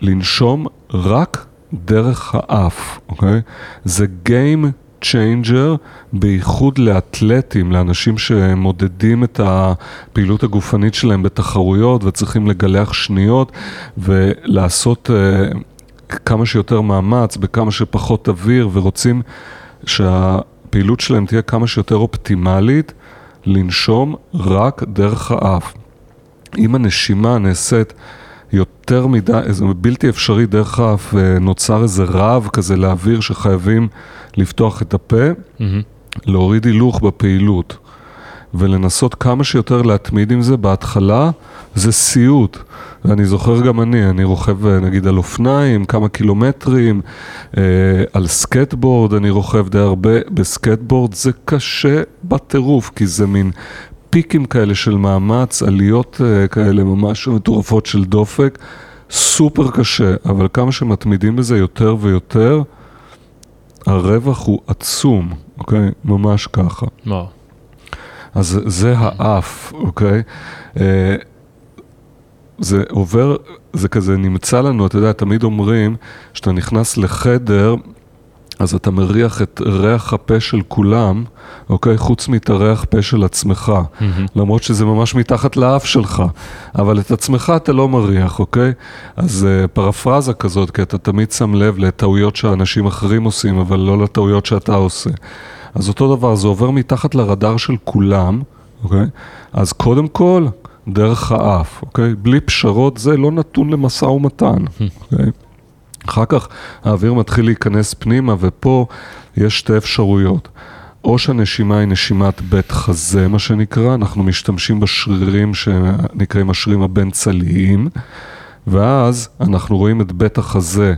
לנשום רק דרך האף, אוקיי? זה game changer, בייחוד לאתלטים, לאנשים שמודדים את הפעילות הגופנית שלהם בתחרויות וצריכים לגלח שניות ולעשות uh, כמה שיותר מאמץ בכמה שפחות אוויר ורוצים שהפעילות שלהם תהיה כמה שיותר אופטימלית, לנשום רק דרך האף. אם הנשימה נעשית יותר מדי, זה בלתי אפשרי דרך האף, נוצר איזה רעב כזה לאוויר שחייבים לפתוח את הפה, mm-hmm. להוריד הילוך בפעילות ולנסות כמה שיותר להתמיד עם זה. בהתחלה זה סיוט, ואני זוכר גם אני, אני רוכב נגיד על אופניים, כמה קילומטרים, אה, על סקטבורד, אני רוכב די הרבה, בסקטבורד זה קשה בטירוף, כי זה מין פיקים כאלה של מאמץ, עליות uh, כאלה ממש מטורפות של דופק, סופר קשה, אבל כמה שמתמידים בזה יותר ויותר, הרווח הוא עצום, אוקיי? ממש ככה. וואו. אז זה האף, אוקיי? Uh, זה עובר, זה כזה נמצא לנו, אתה יודע, תמיד אומרים, שאתה נכנס לחדר, אז אתה מריח את ריח הפה של כולם, אוקיי? חוץ מאת הריח פה של עצמך. Mm-hmm. למרות שזה ממש מתחת לאף שלך. אבל את עצמך אתה לא מריח, אוקיי? אז uh, פרפרזה כזאת, כי אתה תמיד שם לב לטעויות שאנשים אחרים עושים, אבל לא לטעויות שאתה עושה. אז אותו דבר, זה עובר מתחת לרדאר של כולם, אוקיי? אז קודם כל, דרך האף, אוקיי? בלי פשרות, זה לא נתון למשא ומתן, אוקיי? אחר כך האוויר מתחיל להיכנס פנימה, ופה יש שתי אפשרויות. או שהנשימה היא נשימת בית חזה, מה שנקרא, אנחנו משתמשים בשרירים שנקראים השרירים הבין-צליים, ואז אנחנו רואים את בית החזה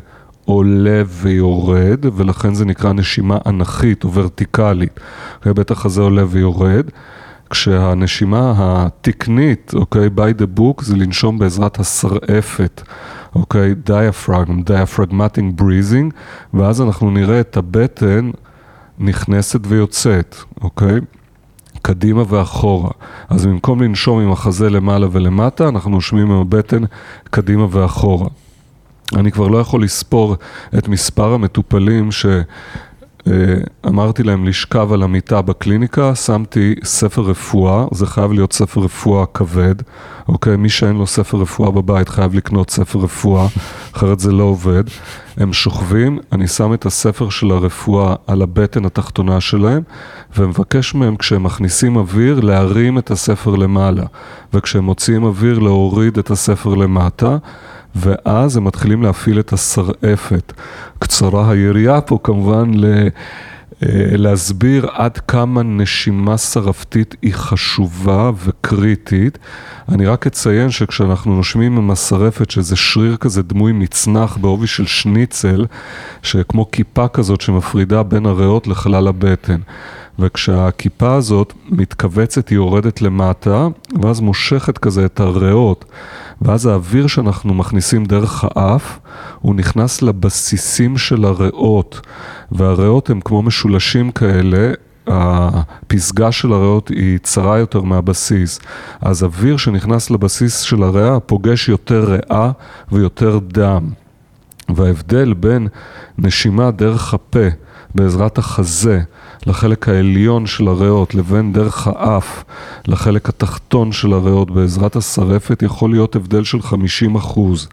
עולה ויורד, ולכן זה נקרא נשימה אנכית או ורטיקלית. בית החזה עולה ויורד, כשהנשימה התקנית, אוקיי, by the book, זה לנשום בעזרת השרעפת. אוקיי? diaphragm, diaphragmatic breathing, ואז אנחנו נראה את הבטן נכנסת ויוצאת, אוקיי? קדימה ואחורה. אז במקום לנשום עם החזה למעלה ולמטה, אנחנו נושמים עם הבטן קדימה ואחורה. אני כבר לא יכול לספור את מספר המטופלים ש... אה, אמרתי להם לשכב על המיטה בקליניקה, שמתי ספר רפואה, זה חייב להיות ספר רפואה כבד, אוקיי? מי שאין לו ספר רפואה בבית חייב לקנות ספר רפואה, אחרת זה לא עובד. הם שוכבים, אני שם את הספר של הרפואה על הבטן התחתונה שלהם, ומבקש מהם כשהם מכניסים אוויר להרים את הספר למעלה, וכשהם מוציאים אוויר להוריד את הספר למטה. ואז הם מתחילים להפעיל את השרעפת. קצרה היריעה פה כמובן ל... אה, להסביר עד כמה נשימה שרפתית היא חשובה וקריטית. אני רק אציין שכשאנחנו נושמים עם השרפת, שזה שריר כזה דמוי מצנח בעובי של שניצל, שכמו כיפה כזאת שמפרידה בין הריאות לכלל הבטן. וכשהכיפה הזאת מתכווצת היא יורדת למטה, ואז מושכת כזה את הריאות, ואז האוויר שאנחנו מכניסים דרך האף, הוא נכנס לבסיסים של הריאות, והריאות הם כמו משולשים כאלה, הפסגה של הריאות היא צרה יותר מהבסיס, אז אוויר שנכנס לבסיס של הריאה פוגש יותר ריאה ויותר דם. וההבדל בין נשימה דרך הפה בעזרת החזה לחלק העליון של הריאות לבין דרך האף לחלק התחתון של הריאות בעזרת השרפת יכול להיות הבדל של 50 אחוז.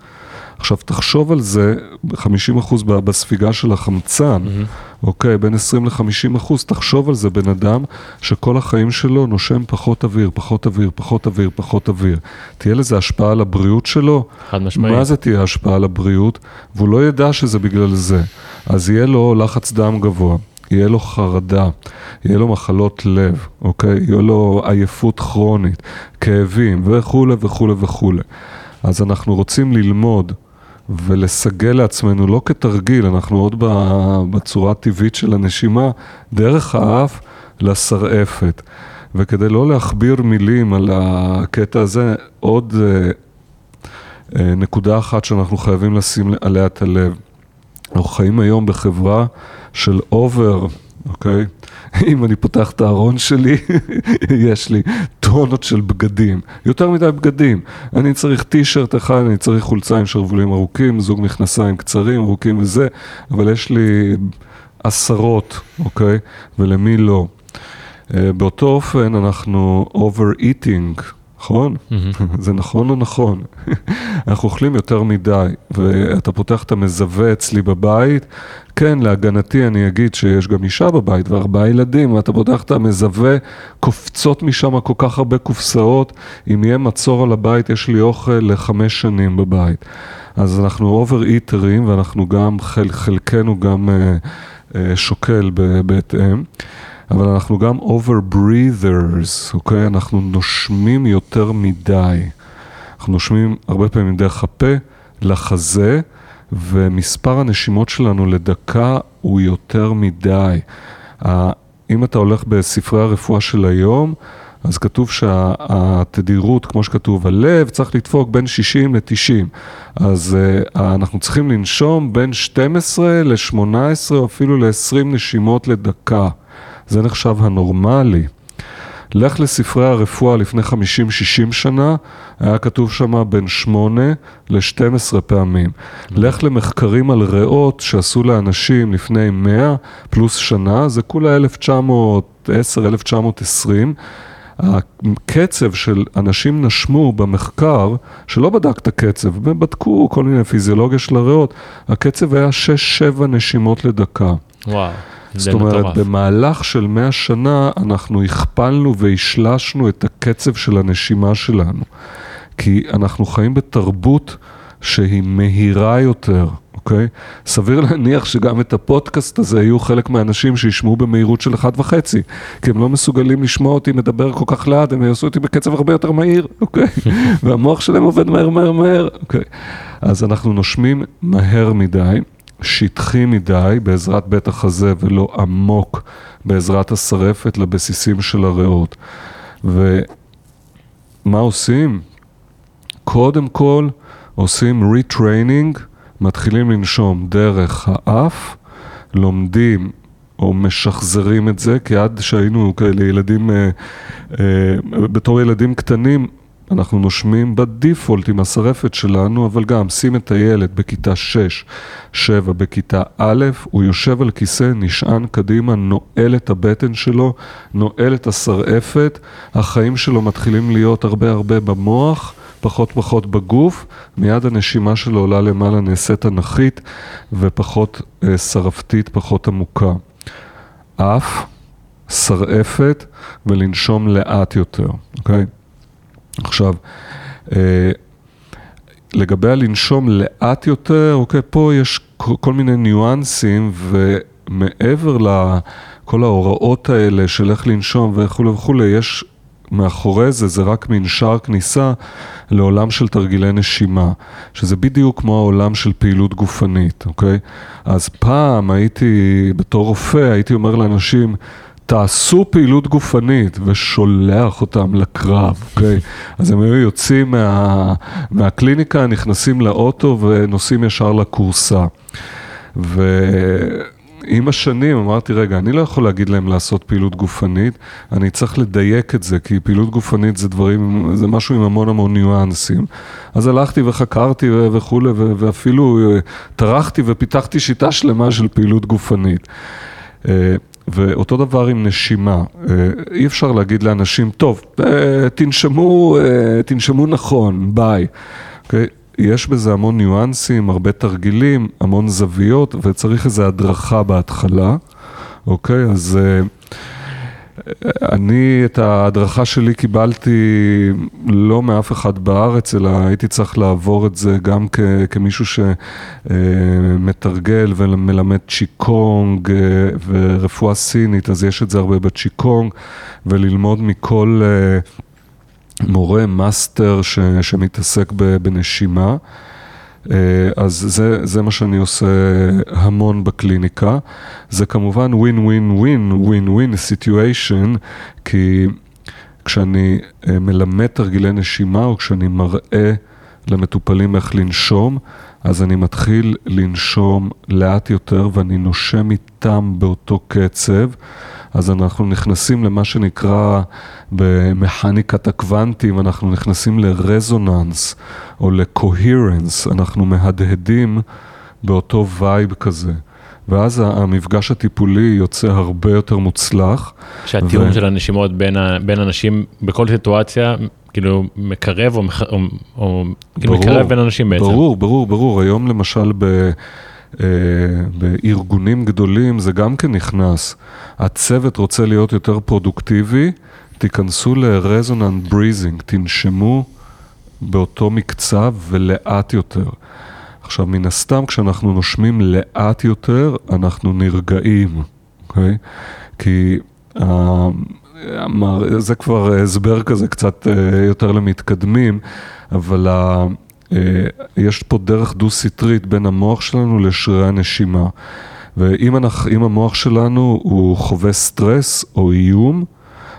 עכשיו תחשוב על זה, 50 אחוז בספיגה של החמצן, mm-hmm. אוקיי, בין 20 ל-50 אחוז, תחשוב על זה בן אדם שכל החיים שלו נושם פחות אוויר, פחות אוויר, פחות אוויר, פחות אוויר. תהיה לזה השפעה על הבריאות שלו? חד משמעית. מה זה תהיה השפעה על הבריאות? והוא לא ידע שזה בגלל זה. אז יהיה לו לחץ דם גבוה. יהיה לו חרדה, יהיה לו מחלות לב, אוקיי? יהיה לו עייפות כרונית, כאבים וכולי וכולי וכולי. אז אנחנו רוצים ללמוד ולסגל לעצמנו, לא כתרגיל, אנחנו עוד בצורה הטבעית של הנשימה, דרך האף לשרעפת. וכדי לא להכביר מילים על הקטע הזה, עוד אה, אה, נקודה אחת שאנחנו חייבים לשים עליה את הלב. אנחנו חיים היום בחברה של אובר, אוקיי? אם אני פותח את הארון שלי, (laughs) יש לי טונות של בגדים, יותר מדי בגדים. אני צריך טישרט אחד, אני צריך חולצה עם שרוולים ארוכים, זוג מכנסיים קצרים, ארוכים וזה, אבל יש לי עשרות, אוקיי? ולמי לא? אה, באותו אופן אנחנו over-eating, נכון? זה נכון או נכון? (laughs) אנחנו אוכלים יותר מדי, ואתה פותח את המזווה אצלי בבית, כן, להגנתי אני אגיד שיש גם אישה בבית וארבעה ילדים, ואתה פותח את המזווה, קופצות משם כל כך הרבה קופסאות, אם יהיה מצור על הבית, יש לי אוכל לחמש שנים בבית. אז אנחנו אובר איטרים, ואנחנו גם, חל, חלקנו גם אה, אה, שוקל בהתאם. אבל אנחנו גם over breathers, אוקיי? אנחנו נושמים יותר מדי. אנחנו נושמים הרבה פעמים דרך הפה, לחזה, ומספר הנשימות שלנו לדקה הוא יותר מדי. אם אתה הולך בספרי הרפואה של היום, אז כתוב שהתדירות, כמו שכתוב, הלב צריך לדפוק בין 60 ל-90. אז uh, אנחנו צריכים לנשום בין 12 ל-18 או אפילו ל-20 נשימות לדקה. זה נחשב הנורמלי. לך לספרי הרפואה לפני 50-60 שנה, היה כתוב שם בין 8 ל-12 פעמים. לך למחקרים על ריאות שעשו לאנשים לפני 100 פלוס שנה, זה כולה 1910-1920. הקצב של אנשים נשמו במחקר, שלא בדק את הקצב, בדקו כל מיני פיזיולוגיה של הריאות, הקצב היה 6-7 נשימות לדקה. וואו. זאת אומרת, מטורף. במהלך של 100 שנה אנחנו הכפלנו והשלשנו את הקצב של הנשימה שלנו. כי אנחנו חיים בתרבות שהיא מהירה יותר, אוקיי? סביר להניח שגם את הפודקאסט הזה יהיו חלק מהאנשים שישמעו במהירות של אחת וחצי, כי הם לא מסוגלים לשמוע אותי מדבר כל כך לאט, הם יעשו אותי בקצב הרבה יותר מהיר, אוקיי? (laughs) והמוח שלהם עובד מהר מהר מהר, אוקיי? אז אנחנו נושמים מהר מדי, שטחי מדי בעזרת בית החזה ולא עמוק בעזרת השרפת לבסיסים של הריאות. ומה עושים? קודם כל עושים retraining, מתחילים לנשום דרך האף, לומדים או משחזרים את זה, כי עד שהיינו כאלה ילדים, אה, אה, בתור ילדים קטנים, אנחנו נושמים בדיפולט עם השרפת שלנו, אבל גם שים את הילד בכיתה 6, 7, בכיתה א', הוא יושב על כיסא, נשען קדימה, נועל את הבטן שלו, נועל את השרעפת, החיים שלו מתחילים להיות הרבה הרבה במוח. פחות פחות בגוף, מיד הנשימה שלו עולה למעלה, נעשית אנכית ופחות אה, שרפתית, פחות עמוקה. אף, שרעפת ולנשום לאט יותר, אוקיי? Okay? עכשיו, אה, לגבי הלנשום לאט יותר, אוקיי, פה יש כל מיני ניואנסים ומעבר לכל ההוראות האלה של איך לנשום וכולי וכולי, יש מאחורי זה, זה רק מין שער כניסה לעולם של תרגילי נשימה, שזה בדיוק כמו העולם של פעילות גופנית, אוקיי? אז פעם הייתי, בתור רופא, הייתי אומר לאנשים, תעשו פעילות גופנית, ושולח אותם לקרב, אוקיי? אז הם היו יוצאים מה, מהקליניקה, נכנסים לאוטו ונוסעים ישר לכורסה. ועם השנים אמרתי, רגע, אני לא יכול להגיד להם לעשות פעילות גופנית, אני צריך לדייק את זה, כי פעילות גופנית זה דברים, זה משהו עם המון המון ניואנסים. אז הלכתי וחקרתי וכולי, ואפילו אה, טרחתי ופיתחתי שיטה שלמה של פעילות גופנית. אה, ואותו דבר עם נשימה, אה, אי אפשר להגיד לאנשים, טוב, תנשמו, תנשמו נכון, ביי. Okay? יש בזה המון ניואנסים, הרבה תרגילים, המון זוויות, וצריך איזו הדרכה בהתחלה, אוקיי? אז אה, אני את ההדרכה שלי קיבלתי לא מאף אחד בארץ, אלא הייתי צריך לעבור את זה גם כ, כמישהו שמתרגל אה, ומלמד צ'יקונג אה, ורפואה סינית, אז יש את זה הרבה בצ'יקונג, וללמוד מכל... מורה מאסטר ש, שמתעסק בנשימה. אה, אז זה, זה מה שאני עושה המון בקליניקה. זה כמובן win win win win win situation, כי כשאני אה, מלמד תרגילי נשימה או כשאני מראה למטופלים איך לנשום, אז אני מתחיל לנשום לאט יותר ואני נושם איתם באותו קצב. אז אנחנו נכנסים למה שנקרא במכניקת הקוונטים, אנחנו נכנסים לרזוננס או ל coherence, אנחנו מהדהדים באותו vibe כזה. ואז המפגש הטיפולי יוצא הרבה יותר מוצלח. שהתיאום ו... של הנשימות בין, ה... בין אנשים בכל סיטואציה, כאילו מקרב או, מח... או... או... כאילו מקרב בין אנשים בעצם. ברור, ברור, ברור. היום למשל ב... אה, בארגונים גדולים זה גם כן נכנס. הצוות רוצה להיות יותר פרודוקטיבי, תיכנסו ל-resonant breathing, תנשמו באותו מקצב ולאט יותר. עכשיו, מן הסתם, כשאנחנו נושמים לאט יותר, אנחנו נרגעים, אוקיי? כי uh, זה כבר הסבר כזה קצת uh, יותר למתקדמים, אבל יש פה דרך דו-סטרית בין המוח שלנו לשרירי הנשימה. ואם אנחנו, המוח שלנו הוא חווה סטרס או איום,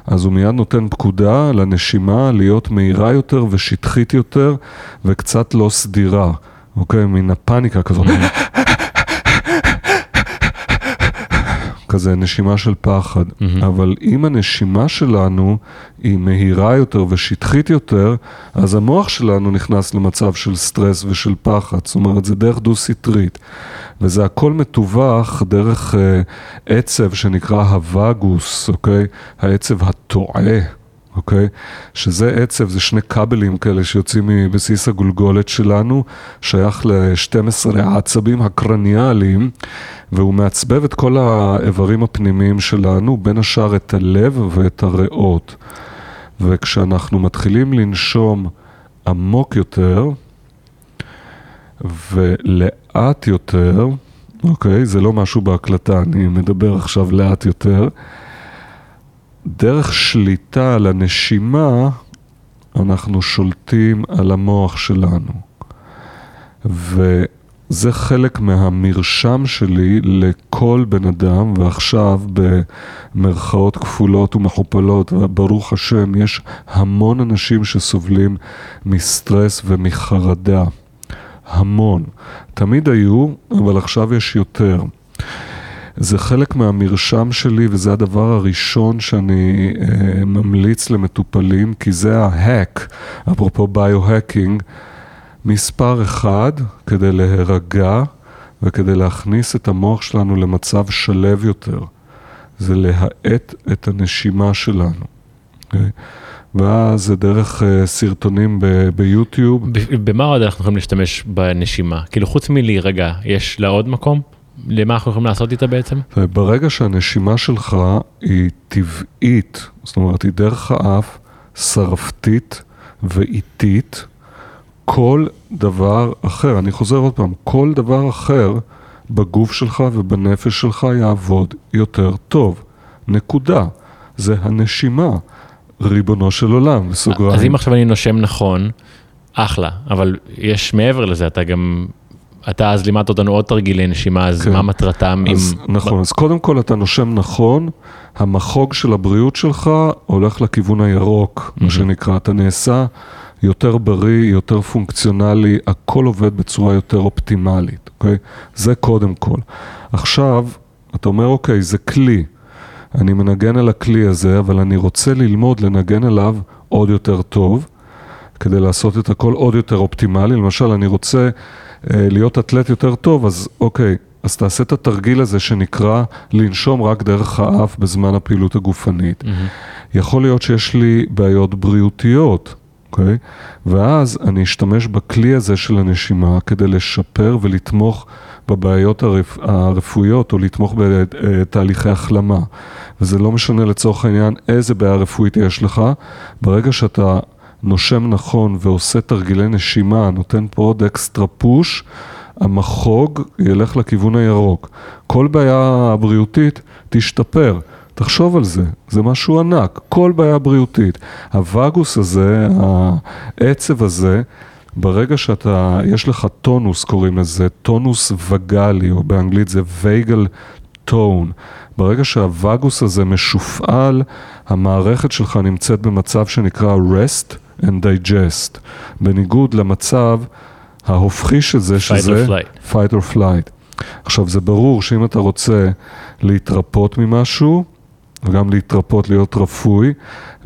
אז הוא מיד נותן פקודה לנשימה להיות מהירה יותר ושטחית יותר וקצת לא סדירה, אוקיי? מן הפאניקה כזאת. (laughs) כזה נשימה של פחד, mm-hmm. אבל אם הנשימה שלנו היא מהירה יותר ושטחית יותר, אז המוח שלנו נכנס למצב של סטרס ושל פחד, זאת אומרת זה דרך דו-סטרית, וזה הכל מתווך דרך uh, עצב שנקרא הווגוס, אוקיי? העצב הטועה. אוקיי? שזה עצב, זה שני כבלים כאלה שיוצאים מבסיס הגולגולת שלנו, שייך ל-12 העצבים הקרניאליים, והוא מעצבב את כל האיברים הפנימיים שלנו, בין השאר את הלב ואת הריאות. וכשאנחנו מתחילים לנשום עמוק יותר ולאט יותר, אוקיי? זה לא משהו בהקלטה, אני מדבר עכשיו לאט יותר. דרך שליטה על הנשימה, אנחנו שולטים על המוח שלנו. וזה חלק מהמרשם שלי לכל בן אדם, ועכשיו במרכאות כפולות ומכופלות, וברוך השם, יש המון אנשים שסובלים מסטרס ומחרדה. המון. תמיד היו, אבל עכשיו יש יותר. זה חלק מהמרשם שלי וזה הדבר הראשון שאני אה, ממליץ למטופלים, כי זה ההק, אפרופו ביו-הקינג, מספר אחד כדי להירגע וכדי להכניס את המוח שלנו למצב שלב יותר. זה להאט את הנשימה שלנו. Okay? אוקיי? ואז זה דרך uh, סרטונים ב- ביוטיוב. במה עוד אנחנו יכולים להשתמש בנשימה? כאילו חוץ מלהירגע, יש לה עוד מקום? למה אנחנו יכולים לעשות איתה בעצם? ברגע שהנשימה שלך היא טבעית, זאת אומרת היא דרך האף, שרפתית ואיטית, כל דבר אחר, אני חוזר עוד פעם, כל דבר אחר בגוף שלך ובנפש שלך יעבוד יותר טוב. נקודה. זה הנשימה. ריבונו של עולם, בסוגריים. אז אם עכשיו אני נושם נכון, אחלה, אבל יש מעבר לזה, אתה גם אתה אז לימדת אותנו עוד תרגילי נשימה, אז כן. מה מטרתם? אז, עם... נכון, אז קודם כל אתה נושם נכון, המחוג של הבריאות שלך הולך לכיוון הירוק, מה שנקרא, אתה נעשה יותר בריא, יותר פונקציונלי, הכל עובד בצורה יותר אופטימלית, אוקיי? זה קודם כל. עכשיו, אתה אומר, אוקיי, זה כלי, אני מנגן על הכלי הזה, אבל אני רוצה ללמוד לנגן עליו עוד יותר טוב, כדי לעשות את הכל עוד יותר אופטימלי. למשל, אני רוצה להיות אתלט יותר טוב, אז אוקיי, אז תעשה את התרגיל הזה שנקרא לנשום רק דרך האף בזמן הפעילות הגופנית. יכול להיות שיש לי בעיות בריאותיות, אוקיי? ואז אני אשתמש בכלי הזה של הנשימה כדי לשפר ולתמוך בבעיות הרפ... הרפואיות או לתמוך בתהליכי החלמה. וזה לא משנה לצורך העניין איזה בעיה רפואית יש לך, ברגע שאתה נושם נכון ועושה תרגילי נשימה, נותן פה עוד אקסטרה פוש, המחוג ילך לכיוון הירוק. כל בעיה בריאותית תשתפר. תחשוב על זה, זה משהו ענק, כל בעיה בריאותית. הווגוס הזה, העצב הזה, ברגע שאתה, יש לך טונוס קוראים לזה, טונוס וגלי, או באנגלית זה וייגל טון. ברגע שהווגוס הזה משופעל, המערכת שלך נמצאת במצב שנקרא rest and digest, בניגוד למצב ההופכי של זה, שזה or flight. fight or flight. עכשיו, זה ברור שאם אתה רוצה להתרפות ממשהו, וגם להתרפות, להיות רפוי,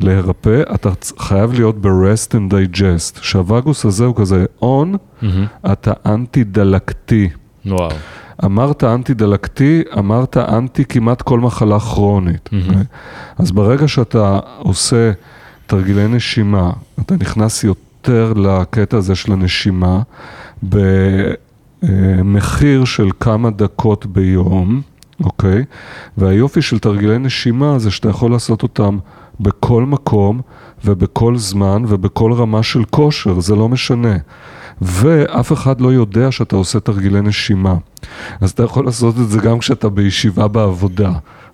להירפא, אתה חייב להיות ב-rest and digest. שהווגוס הזה הוא כזה on, אתה אנטי דלקתי. וואו. אמרת אנטי דלקתי, אמרת אנטי כמעט כל מחלה כרונית. Okay? אז ברגע שאתה עושה תרגילי נשימה, אתה נכנס יותר לקטע הזה של הנשימה, במחיר של כמה דקות ביום, אוקיי? והיופי של תרגילי נשימה זה שאתה יכול לעשות אותם בכל מקום ובכל זמן ובכל רמה של כושר, זה לא משנה. ואף אחד לא יודע שאתה עושה תרגילי נשימה. אז אתה יכול לעשות את זה גם כשאתה בישיבה בעבודה,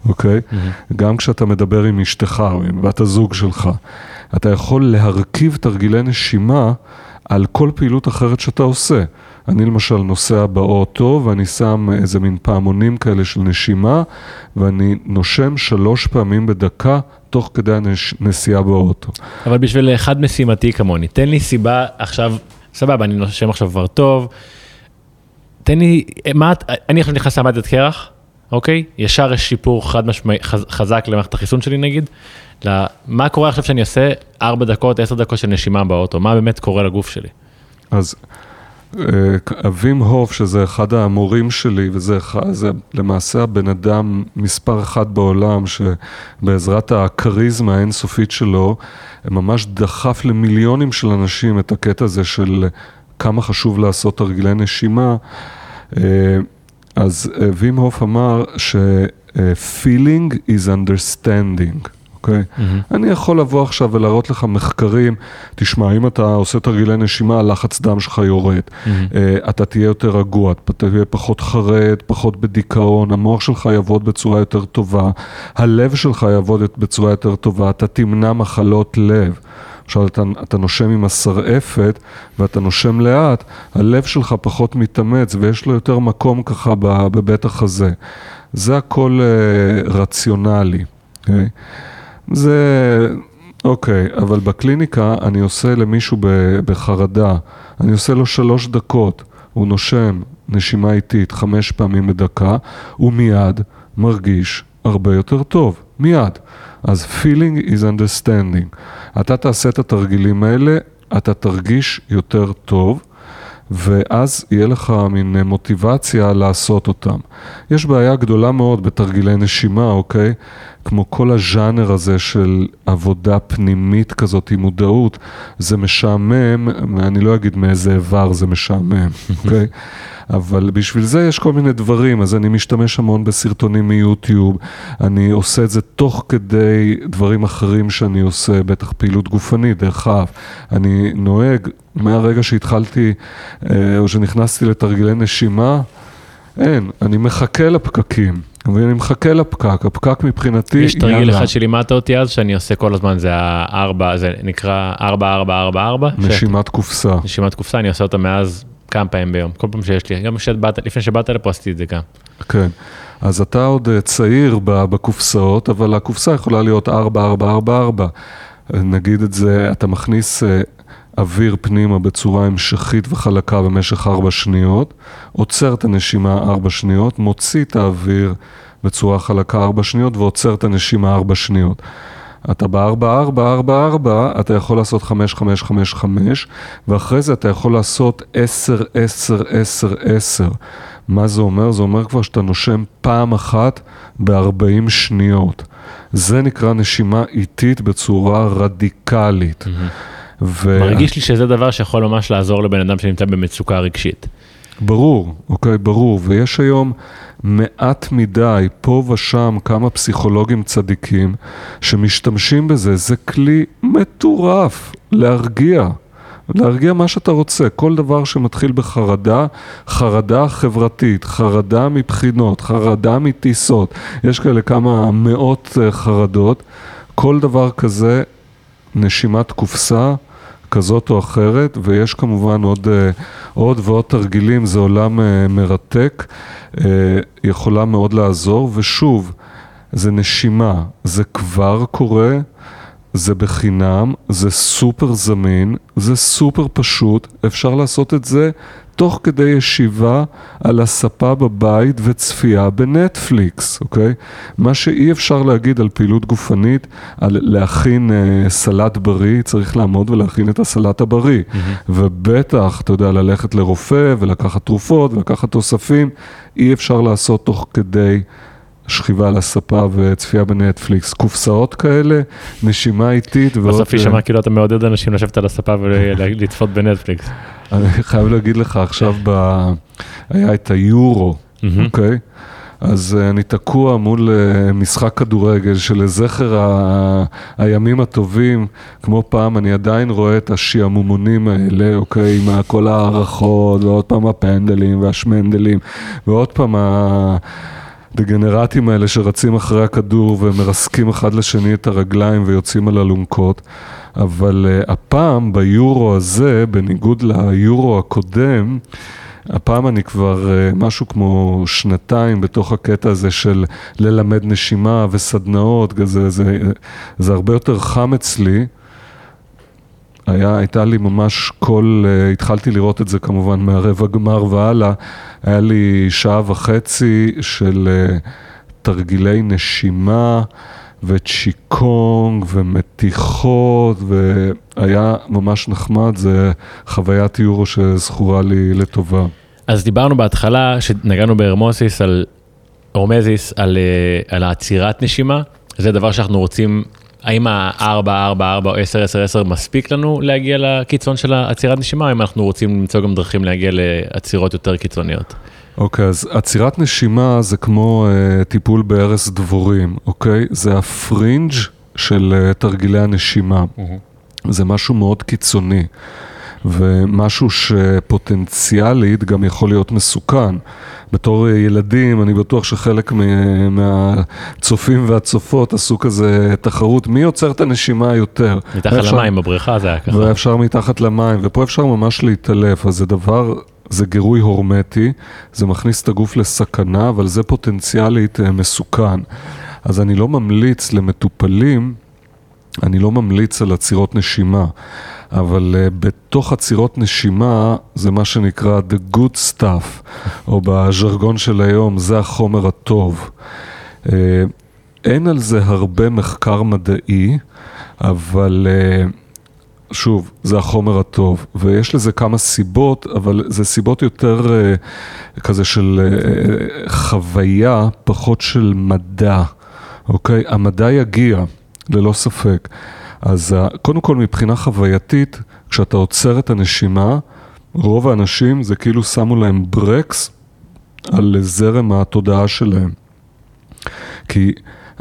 אוקיי? Mm-hmm. גם כשאתה מדבר עם אשתך או עם בת הזוג שלך. אתה יכול להרכיב תרגילי נשימה על כל פעילות אחרת שאתה עושה. אני למשל נוסע באוטו ואני שם איזה מין פעמונים כאלה של נשימה ואני נושם שלוש פעמים בדקה תוך כדי הנסיעה באוטו. אבל בשביל אחד משימתי כמוני, תן לי סיבה עכשיו, סבבה, אני נושם עכשיו כבר טוב, תן לי, מה, אני עכשיו נכנס לעמדת קרח, אוקיי? ישר יש שיפור חד משמעי, חז, חזק למערכת החיסון שלי נגיד. מה קורה עכשיו שאני עושה 4 דקות, 10 דקות של נשימה באוטו? מה באמת קורה לגוף שלי? אז אבים הוף, שזה אחד המורים שלי, וזה זה למעשה הבן אדם מספר אחת בעולם, שבעזרת הכריזמה האינסופית שלו, ממש דחף למיליונים של אנשים את הקטע הזה של כמה חשוב לעשות תרגילי נשימה. אז וים הוף אמר ש-feeling is understanding. אוקיי? Okay? Mm-hmm. אני יכול לבוא עכשיו ולהראות לך מחקרים, תשמע, אם אתה עושה תרגילי נשימה, הלחץ דם שלך יורד. Mm-hmm. Uh, אתה תהיה יותר רגוע, אתה תהיה פחות חרד, פחות בדיכאון, המוח שלך יעבוד בצורה יותר טובה, הלב שלך יעבוד בצורה יותר טובה, אתה תמנע מחלות לב. עכשיו אתה, אתה נושם עם השרעפת ואתה נושם לאט, הלב שלך פחות מתאמץ ויש לו יותר מקום ככה בבית החזה. זה הכל uh, רציונלי. Okay? זה, אוקיי, אבל בקליניקה אני עושה למישהו בחרדה, אני עושה לו שלוש דקות, הוא נושם נשימה איטית חמש פעמים בדקה, הוא מיד מרגיש הרבה יותר טוב, מיד. אז feeling is understanding. אתה תעשה את התרגילים האלה, אתה תרגיש יותר טוב. ואז יהיה לך מין מוטיבציה לעשות אותם. יש בעיה גדולה מאוד בתרגילי נשימה, אוקיי? כמו כל הז'אנר הזה של עבודה פנימית כזאת עם מודעות, זה משעמם, אני לא אגיד מאיזה איבר זה משעמם, (laughs) אוקיי? אבל בשביל זה יש כל מיני דברים, אז אני משתמש המון בסרטונים מיוטיוב, אני עושה את זה תוך כדי דברים אחרים שאני עושה, בטח פעילות גופנית, דרך אגב. אני נוהג, מהרגע שהתחלתי, או שנכנסתי לתרגילי נשימה, אין, אני מחכה לפקקים. ואני מחכה לפקק, הפקק מבחינתי, יש תרגיל אחד שלימדת אותי אז, שאני עושה כל הזמן, זה הארבע, זה נקרא ארבע, ארבע, ארבע, ארבע. נשימת קופסה. נשימת קופסה, אני עושה אותה מאז כמה פעמים ביום, כל פעם שיש לי, גם שבאת, לפני שבאת לפה עשיתי את זה גם. כן, אז אתה עוד אה, צעיר בקופסאות, אבל הקופסה יכולה להיות 4, 4, 4, 4. נגיד את זה, אתה מכניס אה, אוויר פנימה בצורה המשכית וחלקה במשך 4 שניות, עוצר את הנשימה 4 שניות, מוציא את האוויר בצורה חלקה 4 שניות ועוצר את הנשימה 4 שניות. אתה בארבע, ארבע, ארבע, ארבע, אתה יכול לעשות חמש, חמש, חמש, חמש, ואחרי זה אתה יכול לעשות עשר, עשר, עשר, עשר. מה זה אומר? זה אומר כבר שאתה נושם פעם אחת ב-40 שניות. זה נקרא נשימה איטית בצורה רדיקלית. ו... מרגיש לי שזה דבר שיכול ממש לעזור לבן אדם שנמצא במצוקה רגשית. ברור, אוקיי, ברור, ויש היום מעט מדי, פה ושם, כמה פסיכולוגים צדיקים שמשתמשים בזה, זה כלי מטורף להרגיע. להרגיע מה שאתה רוצה, כל דבר שמתחיל בחרדה, חרדה חברתית, חרדה מבחינות, חרדה מטיסות, יש כאלה כמה מאות אה, חרדות, כל דבר כזה, נשימת קופסה, כזאת או אחרת, ויש כמובן עוד, אה, עוד ועוד תרגילים, זה עולם אה, מרתק, יכולה מאוד לעזור, ושוב, זה נשימה, זה כבר קורה, זה בחינם, זה סופר זמין, זה סופר פשוט, אפשר לעשות את זה תוך כדי ישיבה על הספה בבית וצפייה בנטפליקס, אוקיי? מה שאי אפשר להגיד על פעילות גופנית, על להכין אה, סלט בריא, צריך לעמוד ולהכין את הסלט הבריא. Mm-hmm. ובטח, אתה יודע, ללכת לרופא ולקחת תרופות ולקחת תוספים, אי אפשר לעשות תוך כדי... שכיבה על הספה וצפייה בנטפליקס, קופסאות כאלה, נשימה איטית ועוד... בסוף היא שמעה כאילו אתה מעודד אנשים לשבת על הספה ולצפות בנטפליקס. אני חייב להגיד לך, עכשיו ב... היה את היורו, אוקיי? אז אני תקוע מול משחק כדורגל שלזכר ה... הימים הטובים, כמו פעם, אני עדיין רואה את השעמומונים האלה, אוקיי, עם כל ההערכות, ועוד פעם הפנדלים והשמנדלים, ועוד פעם ה... הדגנרטים האלה שרצים אחרי הכדור ומרסקים אחד לשני את הרגליים ויוצאים על אלונקות, אבל uh, הפעם ביורו הזה, בניגוד ליורו הקודם, הפעם אני כבר uh, משהו כמו שנתיים בתוך הקטע הזה של ללמד נשימה וסדנאות, זה, זה, זה הרבה יותר חם אצלי. היה, הייתה לי ממש כל, uh, התחלתי לראות את זה כמובן מהרבע גמר והלאה, היה לי שעה וחצי של uh, תרגילי נשימה וצ'יקונג ומתיחות והיה ממש נחמד, זה חוויית יורו שזכורה לי לטובה. אז דיברנו בהתחלה, שנגענו בהרמוסיס על, הורמזיס, על, uh, על העצירת נשימה, זה דבר שאנחנו רוצים האם ה-4, 4, 4 או 10, 10, 10 מספיק לנו להגיע לקיצון של העצירת נשימה, או אם אנחנו רוצים למצוא גם דרכים להגיע לעצירות יותר קיצוניות? אוקיי, okay, אז עצירת נשימה זה כמו uh, טיפול בהרס דבורים, אוקיי? Okay? זה הפרינג' של uh, תרגילי הנשימה. Mm-hmm. זה משהו מאוד קיצוני. ומשהו שפוטנציאלית גם יכול להיות מסוכן. בתור ילדים, אני בטוח שחלק מהצופים והצופות עשו כזה תחרות, מי עוצר את הנשימה יותר? מתחת אפשר, למים, בבריכה זה היה ככה. ואפשר מתחת למים, ופה אפשר ממש להתעלף, אז זה דבר, זה גירוי הורמטי, זה מכניס את הגוף לסכנה, אבל זה פוטנציאלית אה, מסוכן. אז אני לא ממליץ למטופלים, אני לא ממליץ על עצירות נשימה. אבל uh, בתוך עצירות נשימה זה מה שנקרא the good stuff, או בז'רגון של היום, זה החומר הטוב. Uh, אין על זה הרבה מחקר מדעי, אבל uh, שוב, זה החומר הטוב, ויש לזה כמה סיבות, אבל זה סיבות יותר uh, כזה של uh, חוויה, פחות של מדע, אוקיי? המדע יגיע, ללא ספק. אז קודם כל מבחינה חווייתית, כשאתה עוצר את הנשימה, רוב האנשים זה כאילו שמו להם ברקס על זרם התודעה שלהם. כי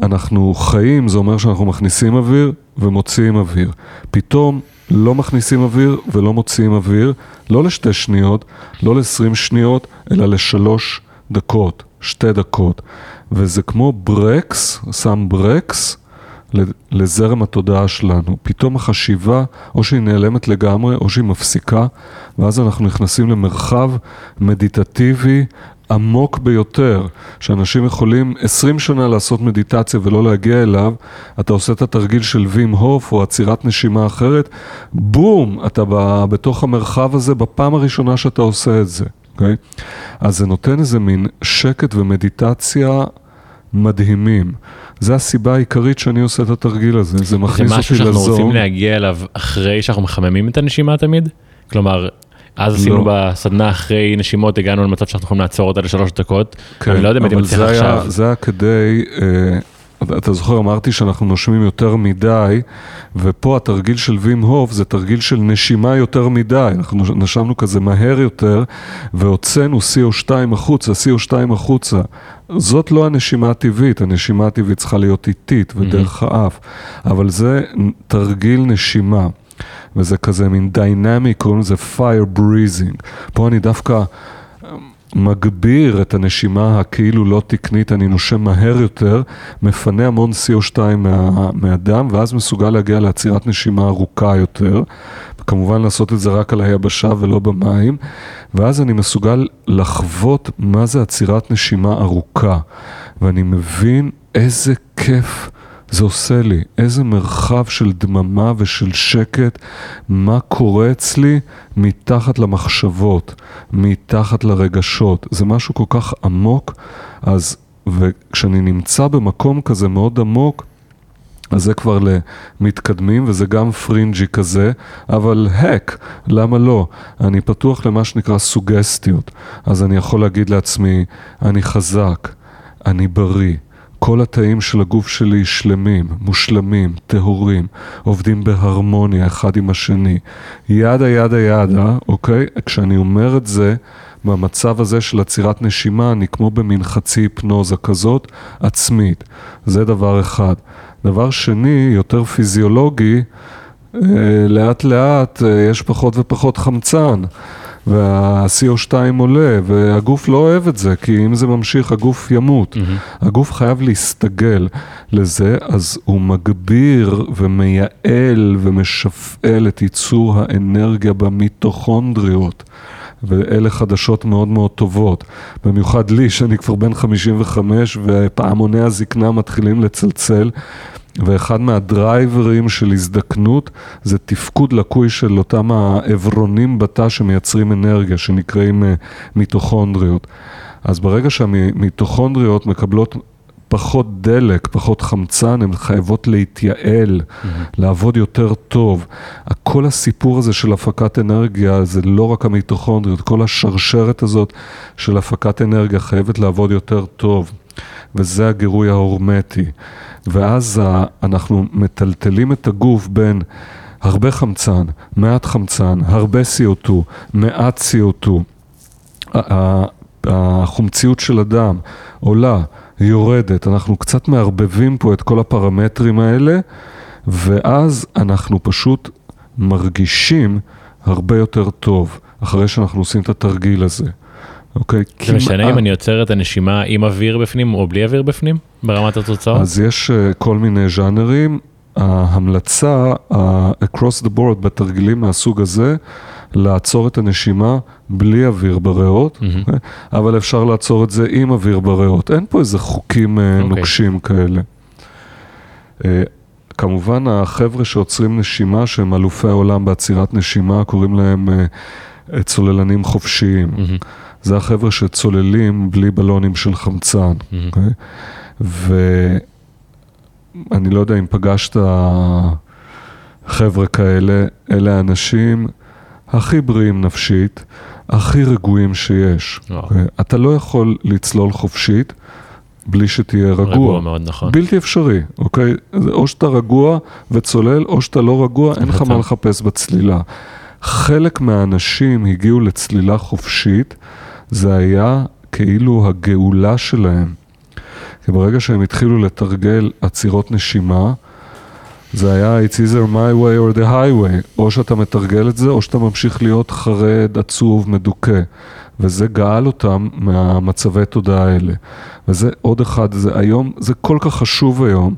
אנחנו חיים, זה אומר שאנחנו מכניסים אוויר ומוציאים אוויר. פתאום לא מכניסים אוויר ולא מוציאים אוויר, לא לשתי שניות, לא לעשרים שניות, אלא לשלוש דקות, שתי דקות. וזה כמו ברקס, שם ברקס לזרם התודעה שלנו. פתאום החשיבה, או שהיא נעלמת לגמרי, או שהיא מפסיקה, ואז אנחנו נכנסים למרחב מדיטטיבי עמוק ביותר, שאנשים יכולים 20 שנה לעשות מדיטציה ולא להגיע אליו, אתה עושה את התרגיל של וים הוף או עצירת נשימה אחרת, בום, אתה בתוך המרחב הזה בפעם הראשונה שאתה עושה את זה, אוקיי? Okay? אז זה נותן איזה מין שקט ומדיטציה מדהימים. זה הסיבה העיקרית שאני עושה את התרגיל הזה, זה מכניס אותי לזום. זה משהו שאנחנו רוצים להגיע אליו אחרי שאנחנו מחממים את הנשימה תמיד? כלומר, אז עשינו לא. בסדנה אחרי נשימות, הגענו למצב שאנחנו יכולים לעצור אותה לשלוש דקות. כן, אני לא יודע אם הייתי מצליח עכשיו. זה היה כדי, אה, אתה זוכר, אמרתי שאנחנו נושמים יותר מדי, ופה התרגיל של וים הוף זה תרגיל של נשימה יותר מדי. אנחנו נשמנו כזה מהר יותר, והוצאנו CO2 החוצה, CO2 החוצה. זאת לא הנשימה הטבעית, הנשימה הטבעית צריכה להיות איטית ודרך mm-hmm. האף, אבל זה תרגיל נשימה. וזה כזה מין דיינמי, קוראים לזה fire breathing. פה אני דווקא אה, מגביר את הנשימה הכאילו לא תקנית, אני נושם מהר יותר, מפנה המון CO2 מה, מהדם, ואז מסוגל להגיע לעצירת נשימה ארוכה יותר. כמובן לעשות את זה רק על היבשה ולא במים, ואז אני מסוגל לחוות מה זה עצירת נשימה ארוכה, ואני מבין איזה כיף. זה עושה לי, איזה מרחב של דממה ושל שקט, מה קורה אצלי מתחת למחשבות, מתחת לרגשות. זה משהו כל כך עמוק, אז, וכשאני נמצא במקום כזה מאוד עמוק, אז זה כבר למתקדמים וזה גם פרינג'י כזה, אבל הק, למה לא? אני פתוח למה שנקרא סוגסטיות, אז אני יכול להגיד לעצמי, אני חזק, אני בריא. כל התאים של הגוף שלי שלמים, מושלמים, טהורים, עובדים בהרמוניה אחד עם השני. ידה ידה ידה, אוקיי? כשאני אומר את זה, במצב הזה של עצירת נשימה, אני כמו במין חצי היפנוזה כזאת, עצמית. זה דבר אחד. דבר שני, יותר פיזיולוגי, אה, לאט לאט אה, יש פחות ופחות חמצן. וה-CO2 עולה, והגוף לא אוהב את זה, כי אם זה ממשיך, הגוף ימות. Mm-hmm. הגוף חייב להסתגל לזה, אז הוא מגביר ומייעל ומשפעל את ייצור האנרגיה במיטוכונדריות. ואלה חדשות מאוד מאוד טובות. במיוחד לי, שאני כבר בן 55 ופעמוני הזקנה מתחילים לצלצל. ואחד מהדרייברים של הזדקנות זה תפקוד לקוי של אותם העברונים בתא שמייצרים אנרגיה, שנקראים אה, מיטוכונדריות. אז ברגע שהמיטוכונדריות מקבלות פחות דלק, פחות חמצן, הן חייבות להתייעל, mm-hmm. לעבוד יותר טוב. כל הסיפור הזה של הפקת אנרגיה זה לא רק המיטוכונדריות, כל השרשרת הזאת של הפקת אנרגיה חייבת לעבוד יותר טוב. וזה הגירוי ההורמטי. ואז אנחנו מטלטלים את הגוף בין הרבה חמצן, מעט חמצן, הרבה CO2, מעט CO2. החומציות של הדם עולה, יורדת, אנחנו קצת מערבבים פה את כל הפרמטרים האלה, ואז אנחנו פשוט מרגישים הרבה יותר טוב, אחרי שאנחנו עושים את התרגיל הזה. אוקיי? זה משנה אם אני עוצר את הנשימה עם אוויר בפנים או בלי אוויר בפנים, ברמת התוצאות? אז יש uh, כל מיני ז'אנרים. ההמלצה, across the board בתרגילים מהסוג הזה, לעצור את הנשימה בלי אוויר בריאות, mm-hmm. okay? אבל אפשר לעצור את זה עם אוויר בריאות. אין פה איזה חוקים אה, okay. אוקיי. נוקשים כאלה. כמובן, החבר'ה שעוצרים נשימה, שהם אלופי העולם בעצירת נשימה, קוראים להם צוללנים חופשיים. Mm-hmm. זה החבר'ה שצוללים בלי בלונים של חמצן. Mm-hmm. Okay? אוקיי? ואני לא יודע אם פגשת חבר'ה כאלה, אלה האנשים הכי בריאים נפשית, הכי רגועים שיש. Oh. Okay? אתה לא יכול לצלול חופשית. בלי שתהיה רגוע. רגוע מאוד, נכון. בלתי אפשרי, אוקיי? או שאתה רגוע וצולל, או שאתה לא רגוע, אין לך מה לחפש בצלילה. חלק מהאנשים הגיעו לצלילה חופשית זה היה כאילו הגאולה שלהם. כי ברגע שהם התחילו לתרגל עצירות נשימה, זה היה It's either my way or the highway, או שאתה מתרגל את זה, או שאתה ממשיך להיות חרד, עצוב, מדוכא. וזה גאל אותם מהמצבי תודעה האלה. וזה עוד אחד, זה היום, זה כל כך חשוב היום.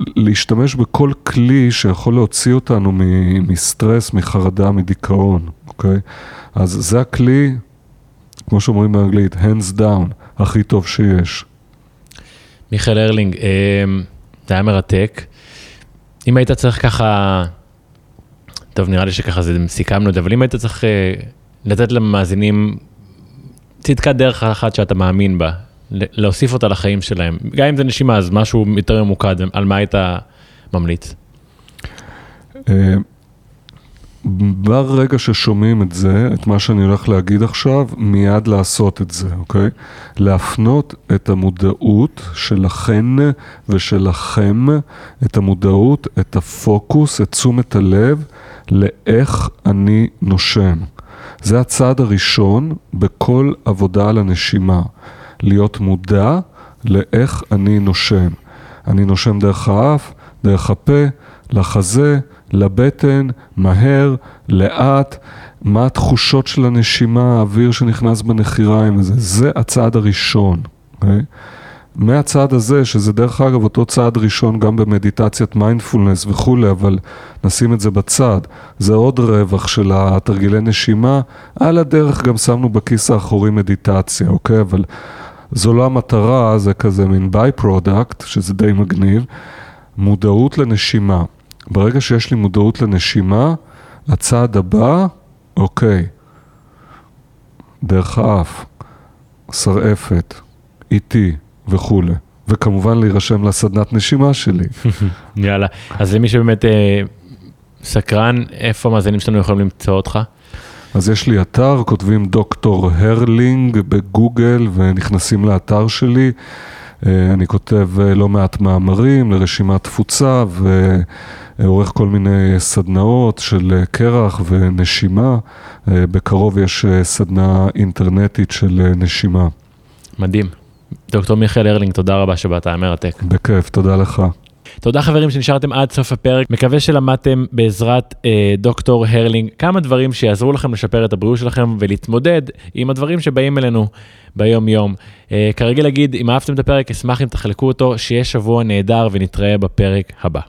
להשתמש בכל כלי שיכול להוציא אותנו מסטרס, מחרדה, מדיכאון, אוקיי? אז זה הכלי, כמו שאומרים באנגלית, hands down, הכי טוב שיש. מיכאל הרלינג, אה, זה היה מרתק. אם היית צריך ככה, טוב, נראה לי שככה זה, סיכמנו את זה, אבל אם היית צריך אה, לתת למאזינים צדקת דרך אחת שאתה מאמין בה, להוסיף אותה לחיים שלהם, גם אם זה נשימה, אז משהו יותר ממוקד, על מה היית ממליץ? אה, ברגע ששומעים את זה, את מה שאני הולך להגיד עכשיו, מיד לעשות את זה, אוקיי? להפנות את המודעות שלכן ושלכם, את המודעות, את הפוקוס, את תשומת הלב, לאיך אני נושם. זה הצעד הראשון בכל עבודה על הנשימה. להיות מודע לאיך אני נושם. אני נושם דרך האף, דרך הפה, לחזה, לבטן, מהר, לאט, מה התחושות של הנשימה, האוויר שנכנס בנחיריים, זה, זה הצעד הראשון. Okay? אוקיי? מהצעד הזה, שזה דרך אגב אותו צעד ראשון גם במדיטציית מיינדפולנס וכולי, אבל נשים את זה בצד. זה עוד רווח של התרגילי נשימה. על הדרך גם שמנו בכיס האחורי מדיטציה, אוקיי? אבל זו לא המטרה, זה כזה מין by-product, שזה די מגניב. מודעות לנשימה. ברגע שיש לי מודעות לנשימה, הצעד הבא, אוקיי, דרך האף, שרעפת, איטי וכולי. וכמובן להירשם לסדנת נשימה שלי. (laughs) יאללה, אז למי שבאמת אה, סקרן, איפה המאזינים שלנו יכולים למצוא אותך? אז יש לי אתר, כותבים דוקטור הרלינג בגוגל ונכנסים לאתר שלי. אה, אני כותב אה, לא מעט מאמרים לרשימת תפוצה ועורך כל מיני סדנאות של אה, קרח ונשימה. בקרוב יש סדנה אינטרנטית של נשימה. מדהים. דוקטור מיכאל הרלינג, תודה רבה שבאת, היה מרתק. בכיף, תודה לך. תודה חברים שנשארתם עד סוף הפרק, מקווה שלמדתם בעזרת אה, דוקטור הרלינג כמה דברים שיעזרו לכם לשפר את הבריאות שלכם ולהתמודד עם הדברים שבאים אלינו ביום יום. אה, כרגיל להגיד, אם אהבתם את הפרק, אשמח אם תחלקו אותו, שיהיה שבוע נהדר ונתראה בפרק הבא.